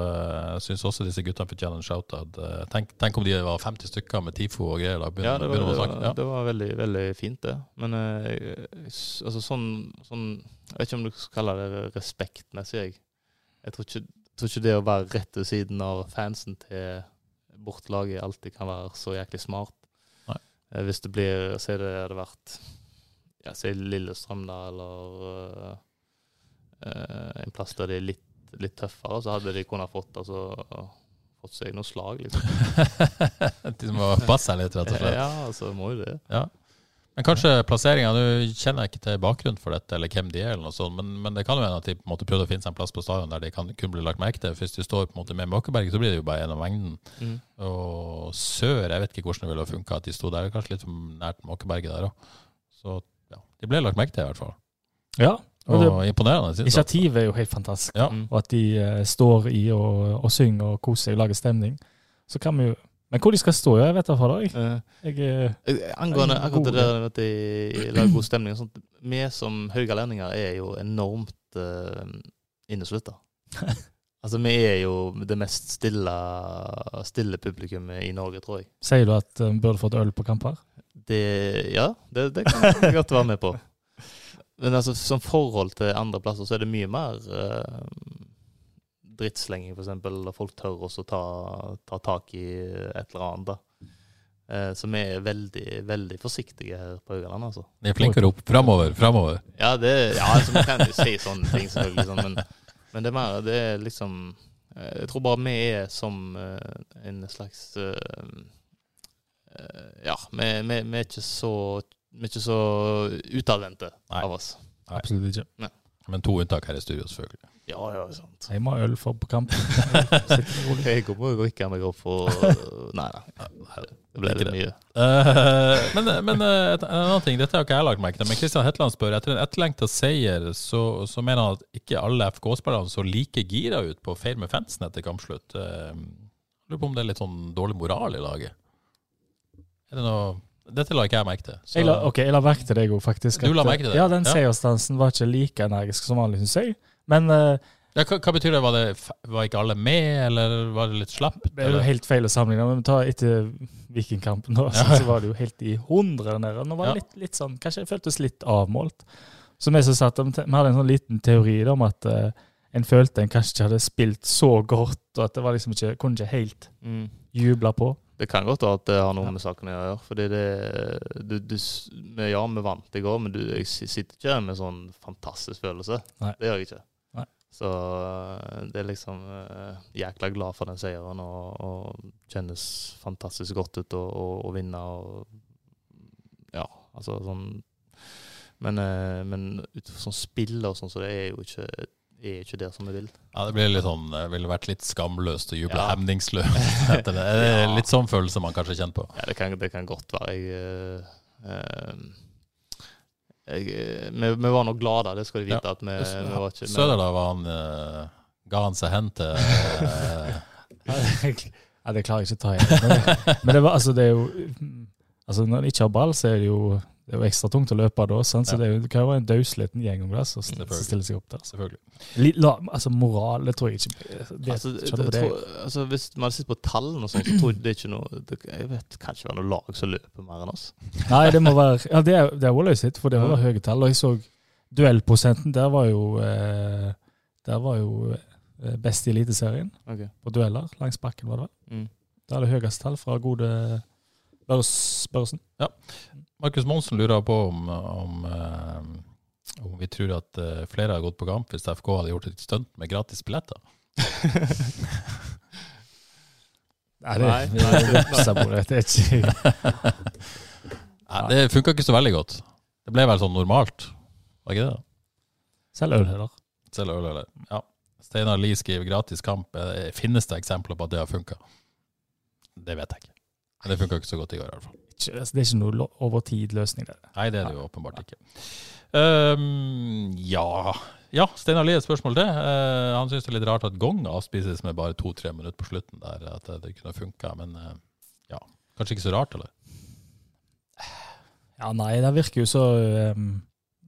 syns også disse guttene fortjener en shout-out. Eh, tenk, tenk om de var 50 stykker med TIFO og greier. Ja, det var, det var. Ja. det var veldig, veldig fint, det. Men eh, altså sånn, sånn Jeg vet ikke om du skal kalle det respektmessig, jeg. Jeg tror ikke, jeg tror ikke det å være rett ved siden av fansen til bortelaget alltid kan være så jæklig smart. Nei. Eh, Hvis det blir Si det hadde vært ja, si Lillestrøm, da, eller eh, en plass der de er litt, litt tøffere, så hadde de kunnet fått, altså, fått seg noe slag, liksom. de må passe seg litt, rett og slett. Ja, altså, må jo det. Ja. Men kanskje plasseringa Nå kjenner jeg ikke til bakgrunnen for dette, eller hvem de er, eller noe sånt, men, men det kan jo hende at de på en måte prøvde å finne seg en plass på stadion der de kan kunne bli lagt merke til. Hvis de står på en måte med Måkeberg, så blir det jo bare en av mengden. Mm. Og sør, jeg vet ikke hvordan det ville ha funka at de sto der. Kanskje litt for nært Måkeberget der òg. Så ja, de ble lagt merke til, i hvert fall. Ja, og Og det, imponerende. synes initiativet er jo helt fantastisk. Ja. Og at de uh, står i og, og synger og koser seg og lager stemning. Så kan vi jo Men hvor de skal stå, jeg vet da for Jeg, Eh, Jeg, eh, Eh, Angående akkurat det der at de lager god stemning og sånt. Vi som haugalendinger er jo enormt uh, inneslutta. altså, vi er jo det mest stille, stille publikummet i Norge, tror jeg. sier du at vi burde fått øl på kamper? Det, ja, det, det kan jeg godt være med på. Men altså, som forhold til andre plasser, så er det mye mer uh, drittslenging, eksempel. Og folk tør også ta, ta tak i et eller annet. da. Eh, så vi er veldig, veldig forsiktige her på Haugaland, altså. Vi er flinkere opp. Framover, framover. Ja, det, ja altså, vi kan jo si sånne ting, selvfølgelig. Sånn, men, men det er mer Det er liksom eh, Jeg tror bare vi er som eh, en slags Ja, vi, vi, vi er ikke så Vi er ikke så utadvendte av oss. Nei. Absolutt ikke. Men to unntak her i studio, selvfølgelig. Ja, ja, sant. Jeg må ha øl for på kamp. Jeg kommer jo ikke meg opp for Nei, nei. Det ble litt det. mye. Uh, men men uh, en annen ting, dette har ikke jeg lagt merke til, men Kristian Hetland spør etter en etterlengta seier, så, så mener han at ikke alle FK-spillerne så like gira ut på å feire med fansen etter kampslutt. Uh, lurer på om det er litt sånn dårlig moral i laget. Er det noe Dette la ikke jeg merke til. Så, Jeg la, ok, jeg la merke til det, jeg òg, faktisk. Du la merke til det? Ja, den Ja. seiersdansen var ikke like energisk som vanlig, syns jeg. Men uh, ja, hva, hva betyr det? Var, det? var ikke alle med, eller var det litt slapt? det er jo helt feil å sammenligne. Men ta etter Vikingkampen, da, så, så var det jo helt i hundre der. Nå var det Ja. litt, litt sånn Kanskje det føltes litt avmålt. Så vi som satt, vi hadde en sånn liten teori da, om at uh, en følte en kanskje ikke hadde spilt så godt, og at det var liksom ikke, kunne ikke helt Mm. juble på. Det kan godt være at det har noe Ja. med saken å gjøre. Fordi det du, du, Ja, vi vant i går, men du, jeg sitter ikke med sånn fantastisk følelse. Nei. Det gjør jeg ikke. Nei. Så øh, det er liksom øh, jækla glad for den seieren og, og kjennes fantastisk godt ut å, å, å vinne og Ja, altså sånn Men, øh, men ut fra sånn spill og sånn, så det er jo ikke er ikke der som vi vil. Ja, det blir litt sånn, det ville vært litt skamløst å juble Ja. hemningsløst etter det. Det Ja. litt sånn følelse man kanskje kjenner på. Ja, det kan, det kan godt være. Jeg, øh, jeg, vi, vi var nå glade, det skal de vite. at vi, vi var ikke vi- Søder, da, var han eh, Ga han seg hen til uh, Ja, det klarer jeg ikke å ta igjen. Men, det- men det, var, altså, det er jo Altså, når han ikke har ball, så er det jo det er jo ekstra tungt å løpe da. Sant? Så Ja. det, er jo, det kan jo være en dausliten gjeng om det som stiller seg opp der. Selvfølgelig. La, altså, moral, det tror jeg ikke det, Altså, det, det. tror, altså, hvis man hadde sett på tallene, og sånn, så tror jeg det er ikke noe det, Jeg vet kan ikke være noe lag som løper mer enn oss. Nei, det må være Ja, det er, det er Walløy sitt, for det må var høye tall. Og jeg så duellprosenten, der var jo eh, Der var jo eh, best i Eliteserien. okay. På dueller langs bakken, var det vel. Mm. Det er det høyeste tall fra gode Børs, Børsen. Markus Monsen lurer på om, om, eh, om vi tror at eh, flere har gått på kamp hvis FK hadde gjort et stunt med gratis billetter. Nei, det, Nei. det, det, det, det, det ikke det funka ikke så veldig godt. Det ble vel sånn normalt, var ikke det? Selv øl heller. Selv øl, eller? Ja. Steinar Lie skriver gratis kamp. Eh, Finnes det eksempler på at det har funka? Det vet jeg ikke. Men det funka ikke så godt i går, i hvert fall. Ikke, altså, det er ikke noe over tid-løsning. der. Nei, det er det jo åpenbart ikke. Um, ja Ja, Steinar Lie, et spørsmål til. Uh, han syns det er litt rart at gong avspises med bare to-tre minutter på slutten der. At det, det kunne funka, men uh, ja. Kanskje ikke så rart, eller? Ja, nei, det virker jo så um,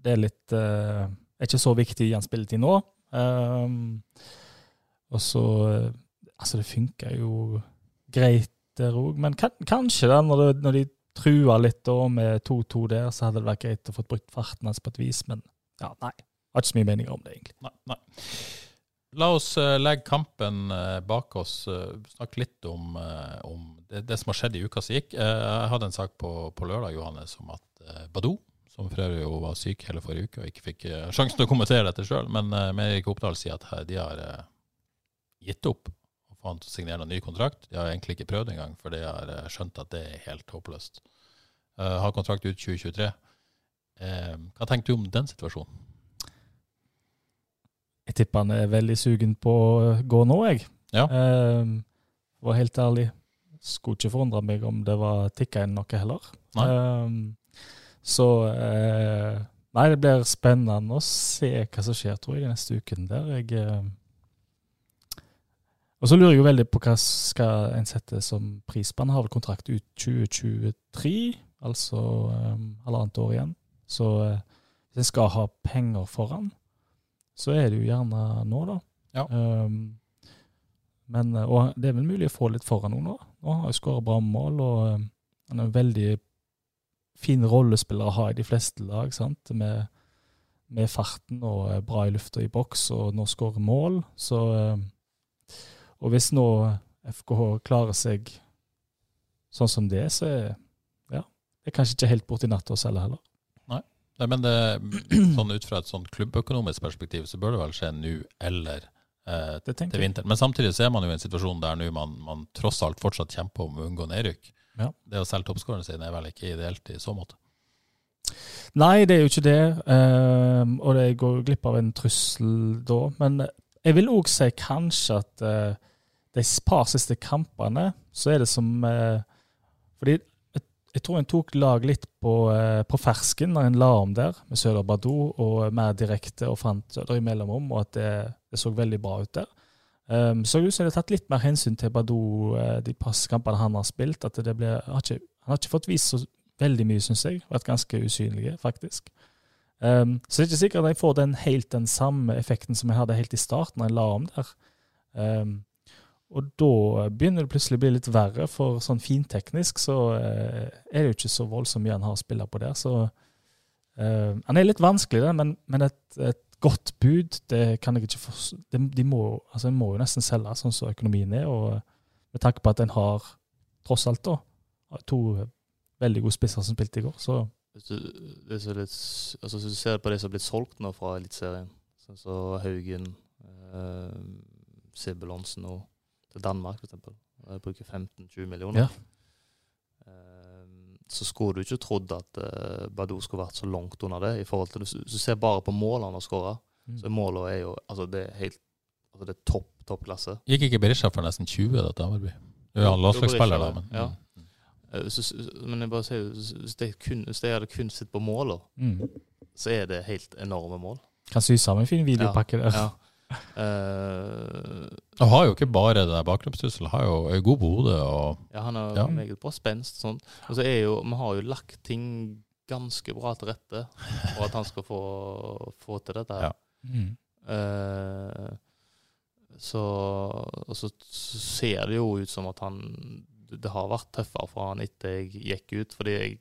Det er litt uh, Er ikke så viktig i en spilletid nå. Um, og så Altså, det funker jo greit der òg, men kan, kanskje da, når, det, når de trua litt da med 2-2 der, så hadde det vært greit å få brukt farten hans på et vis, men ja, nei. Har ikke så mye meninger om det, egentlig. Nei. nei. La oss eh, legge kampen eh, bak oss. Uh, snakke litt om, eh, om det, det som har skjedd i uka som gikk. Eh, jeg hadde en sak på, på lørdag Johannes, om at Badou, som for øvrig jo var syk hele forrige uke og ikke fikk eh, sjansen til å kommentere dette sjøl, men Erik Oppdal sier at de har eh, gitt opp få han til å signere en ny kontrakt. De har egentlig ikke prøvd engang, for de har eh, skjønt at det er helt håpløst. Uh, har kontrakt ut 2023. Uh, hva tenker du om den situasjonen? Jeg tipper han er veldig sugen på å gå nå, jeg. Ja. Uh, var helt ærlig. Skulle ikke forundre meg om det var tikka inn noe heller. Nei. Um, så eh, Nei, det blir spennende å se hva som skjer, tror jeg, neste uken der. Jeg, eh, og så lurer jeg jo veldig på hva skal en sette som prisbane. Har vel kontrakt ut 2023, altså um, halvannet år igjen. Så uh, hvis en skal ha penger foran, så er det jo gjerne nå, da. Ja. Um, men, eh, og det er vel mulig å få litt foran nå. Nå har jeg skåret bra mål, og um, han er en veldig fin rollespiller å ha i de fleste lag, sant? Med, med farten og eh, bra i lufta i boks, og nå skårer mål. Så um, Og hvis nå FKH klarer seg sånn som det, så er ja, det er kanskje ikke helt borti natta å selge heller. Nei, men det, sånn ut fra et sånn klubbøkonomisk perspektiv, så bør det vel skje nå eller eh, til vinteren. Men samtidig så er man jo i en situasjon der nå man, man tross alt fortsatt kjemper om å unngå nedrykk. Ja. Det å selge toppskåreren sin er vel ikke ideelt i så måte. Nei, det er jo ikke det. eh, og det går glipp av en trussel da. Men jeg vil òg si kanskje at eh, de par siste kampene, så er det som eh, Fordi jeg, jeg tror en tok lag litt på, eh, på fersken når en la om der, med Søder Badou, og mer direkte og fant Søder i mellomrom, og at det, det så veldig bra ut der. Um, så ut er tatt litt mer hensyn til Badou eh, de passkampene han har spilt. at det ble, har ikke, Han har ikke fått vist så veldig mye, syns jeg. Vært ganske usynlige, faktisk. Um, så det er ikke sikkert at jeg får den helt den samme effekten som jeg hadde helt i starten, når jeg la om der. Um, og da begynner det plutselig å bli litt verre, for sånn finteknisk så eh, er det jo ikke så voldsomt mye han har å spille på der. Så eh, han er litt vanskelig, det, men, men et, et godt bud, det kan jeg ikke forstå. De, de må, altså, må jo nesten selge sånn som økonomien er, og med tanke på at en har, tross alt, da, to veldig gode spisser som spilte i går, så Hvis du, er så litt, altså, hvis du ser på det som har blitt solgt nå fra Eliteserien, som Haugen, eh, Sibbelonsen og til Danmark, for eksempel. Jeg bruker 15-20 millioner. Ja. Eh, så skulle du ikke trodd at eh, Badou skulle vært så langt under det. i forhold til, Hvis du ser bare på målene han har skåra, Mm. så målene er jo altså det er helt altså det er topp, topp klasse. Gikk ikke Berisha for nesten 20 da til? Jo, ja, landslagsspiller, da, men Ja. Eh, Hvis, men jeg bare sier, hvis jeg, kun, hvis de hadde kun sett på målene, mm. så er det helt enorme mål. kan sy sammen en fin videopakke der. Ja. Eh, Han har jo ikke bare det der bakgrunnstrusselen, har jo er god på hodet og ja, han er Ja. meget bra spenst. Sånn. Og så er jo, vi har jo lagt ting ganske bra til rette for at han skal få, få til dette. her. Ja. Mm. Uh, så, og så ser det jo ut som at han Det har vært tøffere for han etter jeg gikk ut. fordi jeg,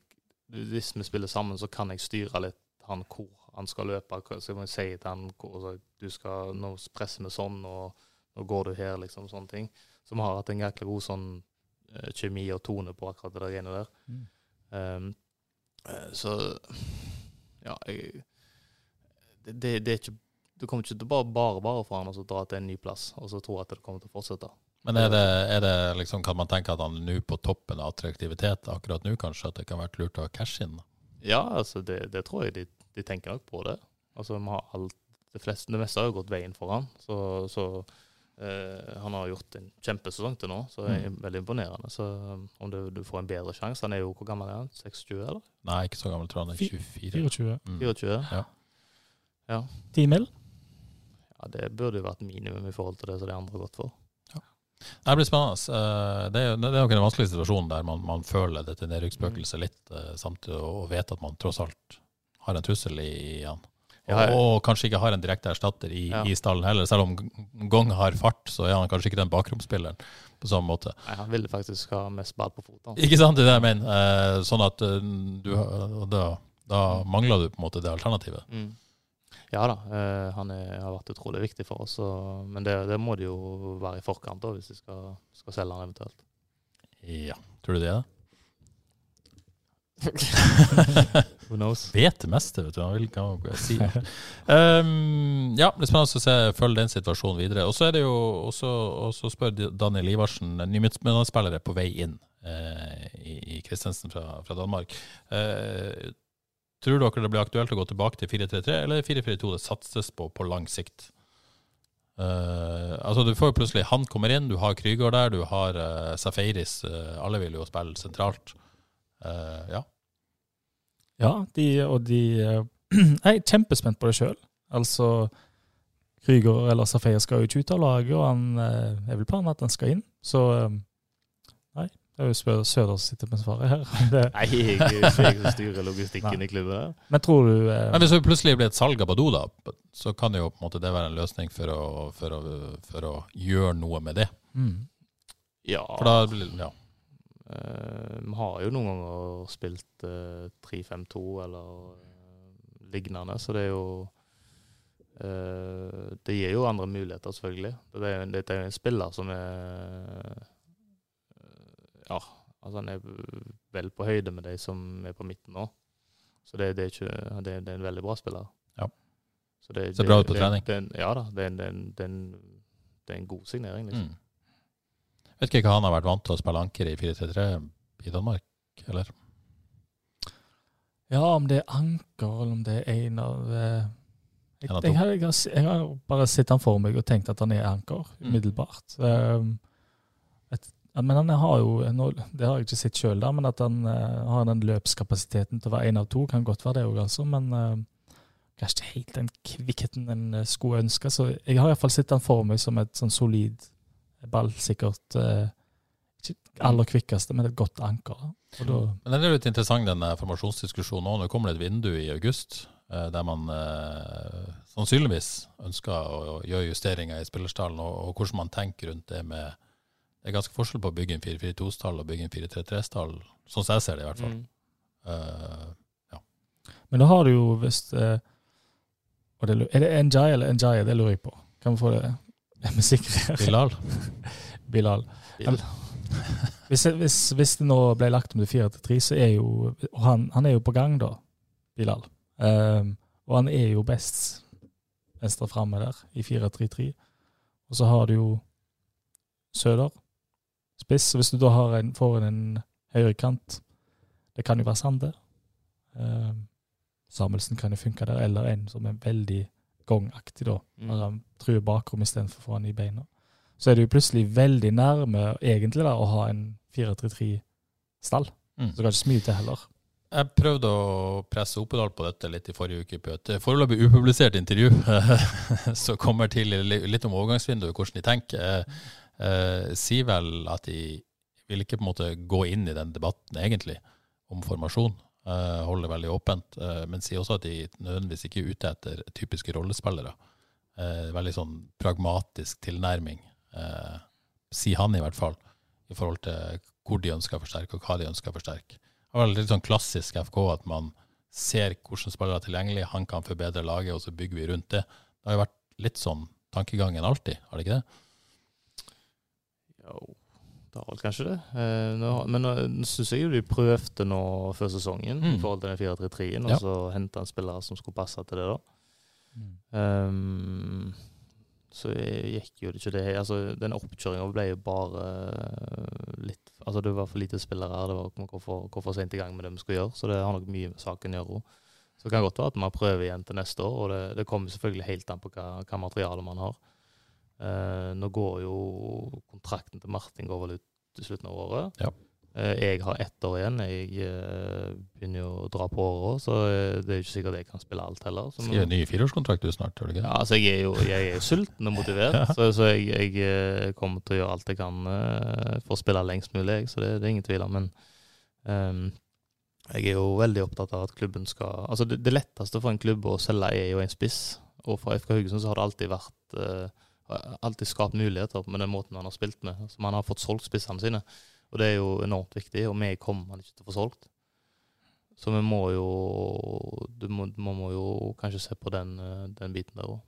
hvis vi spiller sammen, så kan jeg styre litt han hvor han skal løpe. hva- Så jeg må si til han hvor, altså, du skal, nå presser vi sånn, og nå går du her, liksom. Sånne ting. Så vi har hatt en jækla god sånn eh, kjemi og tone på akkurat det der greiene der. Mm. Um, så ja, jeg det, det, det er ikke Du kommer ikke til bare bare bare for han og så dra til en ny plass og så tro at det kommer til å fortsette. Men er det, er det liksom, kan man tenke at han er nå på toppen av attraktivitet akkurat nå, kanskje? At det kan være lurt å cashe inn? Ja, altså det, det tror jeg de, de tenker nok på det. Altså vi har alt, det, fleste, det meste har jo gått veien for han. Så, så eh, han har gjort en kjempesesong til nå, så det er veldig imponerende. Så um, om du, du får en bedre sjanse Han er jo Hvor gammel er han? 26, eller? Nei, ikke så gammel, tror jeg han er 24. 24. Mm. 24? Ja. Ja. 10 mil? ja, det burde jo vært minimum i forhold til det som de andre har gått for. Det blir spennende. Eh, Det er jo det er nok en vanskelig situasjon der man, man føler dette nedrykksspøkelset litt, eh, samtidig og vet at man tross alt har en trussel i, han. Og, Ja, og kanskje ikke har en direkte erstatter i, Ja. i stallen heller. Selv om Gong har fart, så er han kanskje ikke den bakromsspilleren på samme måte. Nei, Han ville faktisk ha mest ball på fotene. Ikke sant, det er det jeg mener. Eh, Sånn at eh, du, da, da mangler du på en måte det alternativet. Mm. Ja da, eh, han er, har vært utrolig viktig for oss. Og, men det, det må det jo være i forkant da, hvis vi skal, skal selge han eventuelt. Ja, tror du det er det? Who knows? vet det meste, vet du. Han vil ikke ha noe å um, ja, det er spennende å se, følge den situasjonen videre. Og så er det jo også, og så spør Daniel Ivarsen, ny midtspillere på vei inn eh, i, Kristensen fra, fra Danmark. Eh, tror dere det blir aktuelt å gå tilbake til 4-3-3, eller 4-4-2 det satses på på lang sikt? Uh, altså Du får plutselig Han kommer inn, du har Krygård der, du har uh, Safaris. Uh, alle vil jo spille sentralt. Eh, ja. Ja, de, og de eh, Jeg er kjempespent på det sjøl. Altså, Krüger eller Safeya skal jo ikke ut av laget, og han eh, er vel planen at han skal inn. Så eh, Nei, det er jo Søder som sitter med svaret her. Det, Nei, jeg er ikke jeg som styrer logistikken Nei. i klubben. men tror du eh, Men hvis det plutselig blir et salg av Badou, da, så kan det jo på en måte det være en løsning for å, for å, for å gjøre noe med det. mm, Ja, For da blir ja. Eh, vi har jo noen ganger spilt eh, 3-5-2 eller eh, lignende, så det er jo eh, Det gir jo andre muligheter, selvfølgelig. Det er, det jo en spiller som er eh, Ja, altså han er vel på høyde med de som er på midten nå. Så det, det, er, ikke, det, det er en veldig bra spiller. Ja. Så det, Ser bra ut på trening. Ja da, det er en god signering, liksom. Mm. Vet ikke hva han har vært vant til å spille anker i 4-3-3 i Danmark, eller? Ja, om det er Anker, eller om det er en av eh, jeg, jeg, har, jeg, har, jeg har bare sett han for meg og tenkt at han er Anker, Mm. umiddelbart. Um, men han har jo Det har jeg ikke sett sjøl, men at han eh, har den løpskapasiteten til å være én av to, kan godt være det òg, altså. Men uh, kanskje ikke helt den kvikkheten en eh, skulle ønske. Så jeg har iallfall sett han for meg som et sånn solid, ballsikkert eh, Ikke aller kvikkeste, men et godt anker. Og da, Men den er litt interessant, den eh, formasjonsdiskusjonen òg. Nå kommer det et vindu i august eh, der man eh, sannsynligvis ønsker å, å gjøre justeringer i spillerstallen, og, og hvordan man tenker rundt det med Det er ganske forskjell på å bygge en 4-4-2-stall og bygge en 4-3-3-stall, sånn som jeg ser det i hvert fall. Mm. Eh, Men da har du jo visst eh, det, Er det Njay eller Njay? Det lurer jeg på. Kan vi få det er sikker? Bilal. Bilal. Bil. Hvis, hvis, hvis det nå ble lagt om til 4 til 3, så er jo og han, han er jo på gang, da, Bilal. Um, og han er jo best venstre framme der, i 4-3-3. Og så har du jo Søder, spiss. Hvis du da har en, får inn en høyrekant, det kan jo være Sande. Um, Samuelsen kan jo funke der, eller en som er veldig gongaktig, da. Mm. Når han truer bakrom istedenfor han i beina. Så er jo plutselig veldig nærme egentlig da, å ha en 4-3-3-stall. Mm. Så det kan ikke så mye til heller. Jeg prøvde å presse Opedal på dette litt i forrige uke på et foreløpig upublisert intervju som kommer til litt om overgangsvinduet, hvordan de tenker. Eh, eh, sier vel at de vil ikke på en måte gå inn i den debatten egentlig om formasjon. Eh, holder veldig åpent, eh, men sier også at de nødvendigvis ikke er ute etter typiske rollespillere. Eh, veldig sånn pragmatisk tilnærming, sier han i hvert fall, i forhold til hvor de ønsker å forsterke, og hva de ønsker å forsterke. Det var litt sånn klassisk FK at man ser hvordan spillere er tilgjengelig, han kan forbedre laget, og så bygger vi rundt det. Det har jo vært litt sånn tankegangen alltid, har det ikke det? Jo, Det har vel kanskje det. Eh, nå, men nå syns jeg jo de prøvde nå før sesongen Mm. i forhold til den 4-3-3-en, Ja. og så henta en spiller som skulle passe til det, da. Mm. Um, så gikk jo det ikke det altså Den oppkjøringa ble jo bare eh, litt Altså Det var for lite spillere her. Det var hvorfor, hvorfor sent i gang med det vi skulle gjøre. Så det har nok mye med saken å gjøre. Så det kan godt være at man prøver igjen til neste år. Og det, det kommer selvfølgelig helt an på hva, hva materiale man har. Uh, nå går jo kontrakten til Martin går vel ut til slutten av året. Ja. Eh, jeg har ett år igjen. Jeg eh, begynner jo å dra på året, så eh, det er jo ikke sikkert jeg kan spille alt heller. Så Skriver en ny fireårskontrakt du snart, gjør du ikke? ja, altså jeg er jo jeg er sulten og motivert, Ja. så, så jeg, jeg kommer til å gjøre alt jeg kan for å spille lengst mulig, så det, det er ingen tvil om. Men um, jeg er jo veldig opptatt av at klubben skal Altså det, det letteste for en klubb å selge er jo en spiss, og for FK Haugesund så har det alltid vært eh, alltid skapt muligheter med den måten han har spilt med. som man har fått solgt spissene sine, og det er jo enormt viktig. Og vi kommer han ikke til å få solgt. Så vi må jo må, Man må jo kanskje se på den, eh, den biten der òg.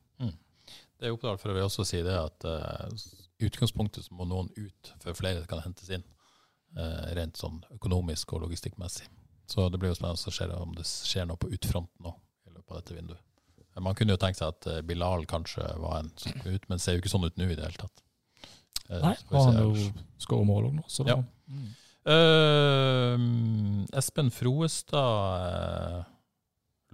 Det er Oppdal for å også si det at uh, utgangspunktet så må noen ut før flere kan hentes inn. Uh, rent sånn økonomisk og logistikkmessig. Så det blir jo spennende å se om det skjer noe på utfronten nå i løpet av dette vinduet. Man kunne jo tenkt seg at eh, Bilal kanskje var en som kom ut, men ser jo ikke sånn ut nå i det hele tatt. Eh, Nei, og han jo skårer mål òg nå, så Ja. da mm. uh, Espen Froestad uh,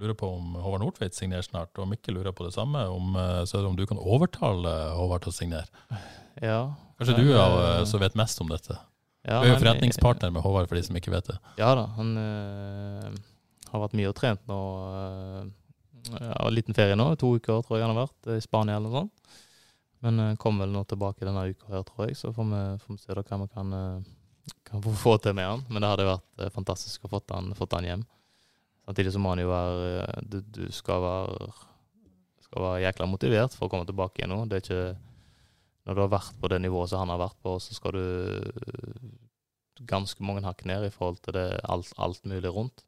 lurer på om Håvard Nordtveit signerer snart, og Mikkel lurer på det samme. Om, uh, så er det om du kan overtale Håvard til å signere. Ja. Kanskje du er som vet mest om dette? ja, Du er jo forretningspartner med Håvard, for de som ikke vet det. Ja da, han har vært mye og trent nå. Ja, en liten ferie nå, to uker tror jeg han har vært, eh, i Spania eller noe sånt. Men uh, kommer vel nå tilbake denne uka her, tror jeg, så får vi, får vi se da hva vi kan, eh, kan få- til med han. Men det hadde vært eh, fantastisk å få han, fått han hjem. Samtidig så må han jo være eh, Du, du skal være skal være jækla motivert for å komme tilbake igjen nå. Det er ikke Når du har vært på det nivået som han har vært på, så skal du ganske mange hakk ned i forhold til det alt, alt mulig rundt.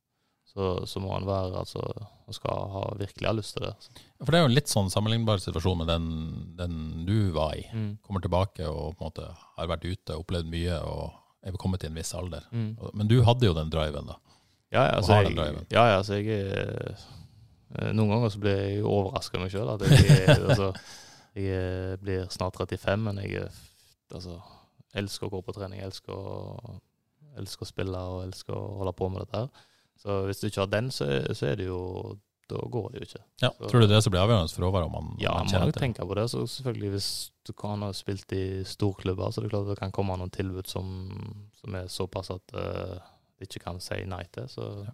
Så, så må han være altså Han skal ha, virkelig ha lyst til det. For det er jo en litt sånn sammenlignbar situasjon med den, den du var i. Mm. Kommer tilbake og på en måte har vært ute, opplevd mye og er kommet til en viss alder. Mm. Men du hadde jo den driven, da. Ja, ja, altså, jeg, driven. ja, ja, altså jeg er eh, Noen ganger så blir jeg overraska meg sjøl. Altså, jeg er- blir snart 35, men jeg er altså, elsker å gå på trening. Elsker å, elsker å spille og elsker å holde på med dette her. Så hvis du ikke har den, så, er- så er det jo Da går det jo ikke. Ja, Så- Tror du det er som blir avgjørende for Håvard? Om han, Ja, man må jo tenke på det. Så selvfølgelig Hvis du kan ha spilt i storklubber, så er det klart det kan komme noen tilbud som, som er såpass at uh, du ikke kan si nei til. Så Ja.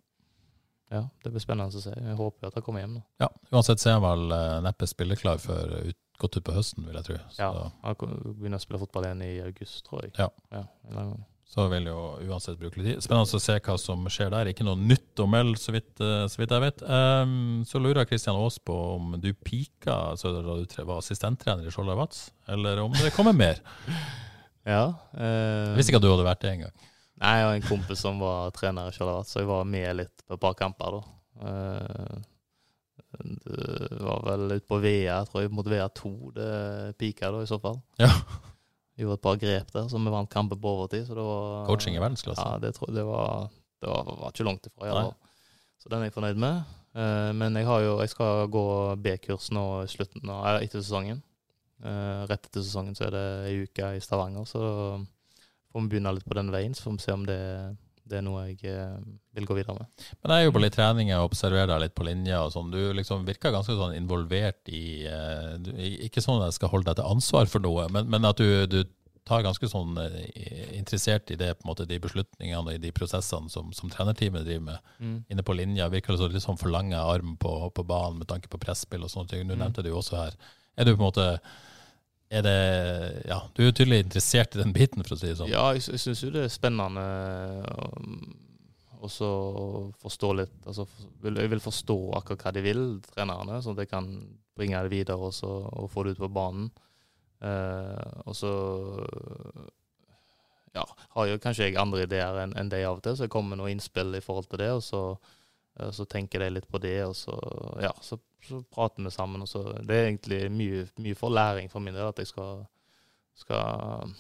ja. det blir spennende å se. Jeg håper at han kommer hjem nå. Ja, Uansett så er han vel uh, neppe spilleklar før ut, godt utpå høsten, vil jeg tro. Så, Ja, Han begynner å spille fotball igjen i august, tror jeg. Ja. ja en gang. Så vil jo uansett bruke litt tid. Spennende å se hva som skjer der. Ikke noe nytt å melde, så eh, så vidt jeg vet. Um, så lurer Kristian Aas på om du pika da du var assistenttrener i Skjold Vats, eller om det kommer mer. Ja. eh, Jeg visste ikke at du hadde vært det engang. Nei, jeg har en kompis som var trener i Charleroi, så jeg var med litt på et par kamper, da. Eh, Det var vel ute på VA, tror jeg, mot VA2 det pika, da, i så fall. Ja. Gjorde et par grep der, så vi vant kampen på overtid. Så det var Coaching i verdensklasse. Ja, det, tror, det, var, det var, var ikke langt ifra. fall. Så den er jeg fornøyd med. Uh, men jeg, har jo, jeg skal gå B-kurs nå i slutten av, etter sesongen. Uh, rett etter sesongen så er det ei uke i Stavanger, så får vi begynne litt på den veien. Så får vi se om det, det er noe jeg eh, vil gå videre med. Men jeg jobber litt trening og observerer deg litt på linja og sånn. Du liksom virker ganske sånn involvert i eh, du, Ikke sånn at jeg skal holde deg til ansvar for noe, men, men at du, du tar ganske sånn eh, interessert i det, på en måte, de beslutningene og i de prosessene som, som trenerteamet driver med. Inne på linja virker det så litt sånn forlange arm på, på banen med tanke på presspill og sånne ting. Du Mm. nevnte det jo også her. Er du på en måte er det, ja, Du er jo tydelig interessert i den biten, for å si det sånn. Ja, jeg, jeg syns jo det er spennende um, å så forstå litt altså, Jeg vil forstå akkurat hva de vil, trenerne, sånn at jeg kan bringe det videre og, så, og få det ut på banen. Eh, og så ja, har jo kanskje jeg andre ideer enn en de av og til, så jeg kommer med noen innspill i forhold til det, og så, eh, så tenker de litt på det, og så, ja, så, så prater vi sammen. Så, det er egentlig mye, mye for læring for min del, at jeg skal, skal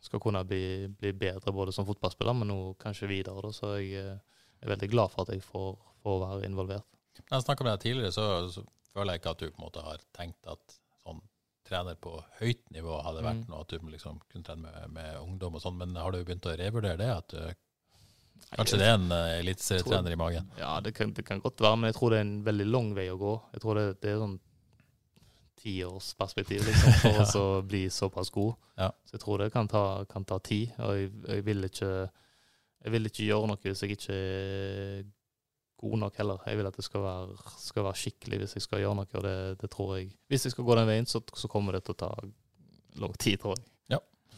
skal kunne bli, bli bedre både som fotballspiller, men nå kanskje videre. Da, så jeg eh, er veldig glad for at jeg får, får være involvert. Når jeg snakka med deg tidligere, så, så føler jeg ikke at du på en måte har tenkt at sånn trener på høyt nivå hadde vært Mm. noe, at du liksom kunne trene med, med ungdom og sånn, men har du begynt å revurdere det? At du, kanskje det er en uh, eliteserietrener i magen? Ja, det kan, det kan godt være, men jeg tror det er en veldig lang vei å gå. Jeg tror det, det er sånn tiårsperspektiv liksom, for Ja. å bli såpass god. Ja. Så jeg tror det kan ta, kan ta tid. Og jeg, jeg, vil ikke, jeg vil ikke gjøre noe hvis jeg ikke er god nok heller. Jeg vil at det skal være, skal være skikkelig hvis jeg skal gjøre noe, og det, det tror jeg Hvis jeg skal gå den veien, så, så kommer det til å ta lang tid, tror jeg.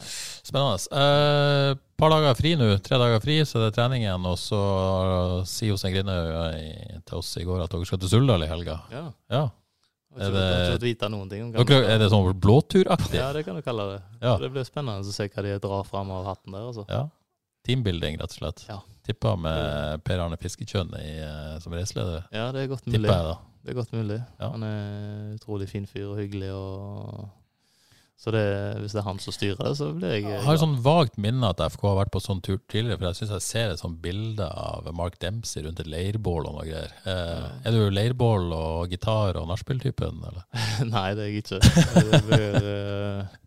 Spennende. Et par dager fri nå. Tre dager fri, så er det trening igjen. Og så sier Jostein Grindhaug eh, til oss i går at dere skal til Suldal i helga. Ja. Ja. Er det- Dere, er det sånn blåturaktig? Ja, det kan du kalle det. Ja. Det blir spennende å se hva de drar fram av hatten der. Altså. Ja. Teambuilding, rett og slett. Ja. Tippa med Per Arne Fiskekjønn i, eh, som reiseleder. Ja, det er godt mulig. Tipper jeg, da. Det er godt mulig. Ja. Han er utrolig fin fyr og hyggelig. Og... Så det, hvis det er han som styrer det, så blir jeg Jeg har et sånn vagt minne at FK har vært på sånn tur tidligere, for jeg syns jeg ser et sånt bilde av Mark Dempsey rundt et leirbål og noe greier. Eh, er du leirbål og gitar og nachspiel-typen, eller? Nei, det er jeg ikke. Det blir, eh,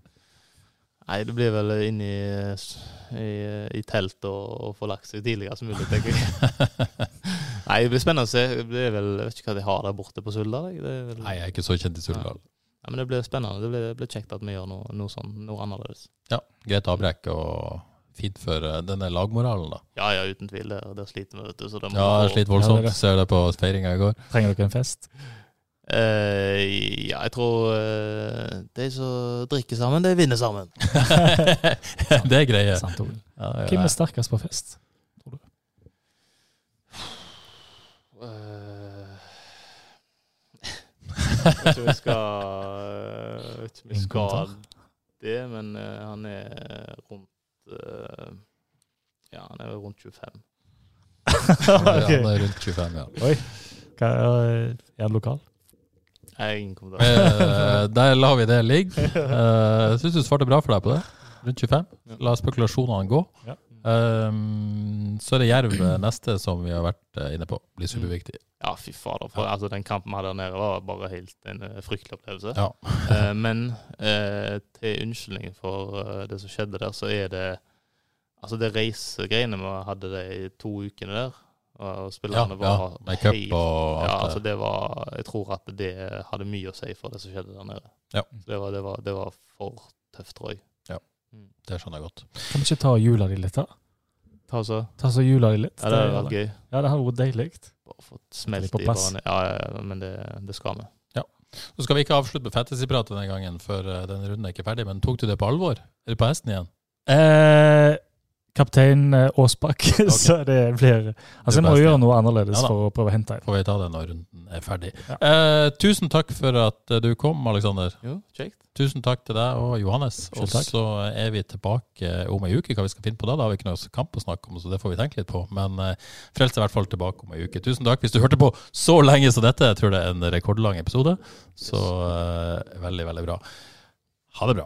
Nei, det blir vel inn i, i, i telt og, og få lagt seg tidligst mulig, tenker jeg. Nei, det blir spennende å se. Det er vel, jeg vet ikke hva de har der borte på Suldal. vel- Nei, jeg er ikke så kjent i Suldal. Ja, men det blir spennende. Det blir, det blir kjekt at vi gjør noe, noe sånn, noe annerledes. Ja, greit avbrekk og fint for eh, denne lagmoralen, da. Ja, ja, uten tvil. Det, det sliter vi, vet du. Så det må Ja, det sliter voldsomt. Ja, det er. Ser det på feiringa i går. Trenger dere en fest? Uh, ja, jeg tror uh, de som drikker sammen, de vinner sammen. det er greie. Sant, Ole. Ja, ja, Hvem er sterkest på fest? Eh, Jeg om vi skal jeg vet ikke om vi skal det, men eh, han er rundt eh, Ja, han er rundt 25. okay. Han er rundt 25, ja. Hva er, er han lokal? Jeg ingen kommentar. Eh, der lar vi det ligge. Uh, Syns du svarte bra for deg på det. Rundt 25. La spekulasjonene gå. Ja. Um, så er det Jerv eh, neste, som vi har vært eh, inne på. Blir superviktig. Ja, fy fader. For, altså, den kampen vi hadde der nede, var bare helt en eh, fryktelig opplevelse. Ja. uh, men uh, til unnskyldning for det som skjedde der, så er det Altså, det reisegreiene vi hadde de to ukene der, og spillerne Ja, var ja, helt- Ja, altså, det var Jeg tror at det hadde mye å si for det som skjedde der nede. Ja. Så Det, var, det, var, det var for tøft, tror jeg. Det skjønner jeg godt. Kan vi ikke ta jula di litt, da? Ta så. Ta så jula di litt. Ja, det hadde vært gøy. Ja, det hadde vært deilig. Bare fått smelt på i plass. bare Ja, ja, ja, men det, det skal vi. Ja. Så skal vi ikke avslutte med fantasyprat denne gangen, før eh, denne runden er ikke ferdig. Men tok du det på alvor? Er du på hesten igjen? Eh, kaptein Aasbakk. Okay. så det blir Altså, jeg må gjøre noe annerledes Ja for å prøve å hente en. Får vi ta det når runden er ferdig. Ja. Eh, tusen takk for at eh, du kom, Aleksander. Tusen takk til deg og Johannes. Og så er vi tilbake om ei uke. Hva vi skal finne på da? Da har vi ikke noe kamp å snakke om, så det får vi tenke litt på. Men eh, Frelst er i hvert fall tilbake om ei uke. Tusen takk hvis du hørte på så lenge som dette. Jeg tror det er en rekordlang episode. Så eh, veldig, veldig bra. Ha det bra.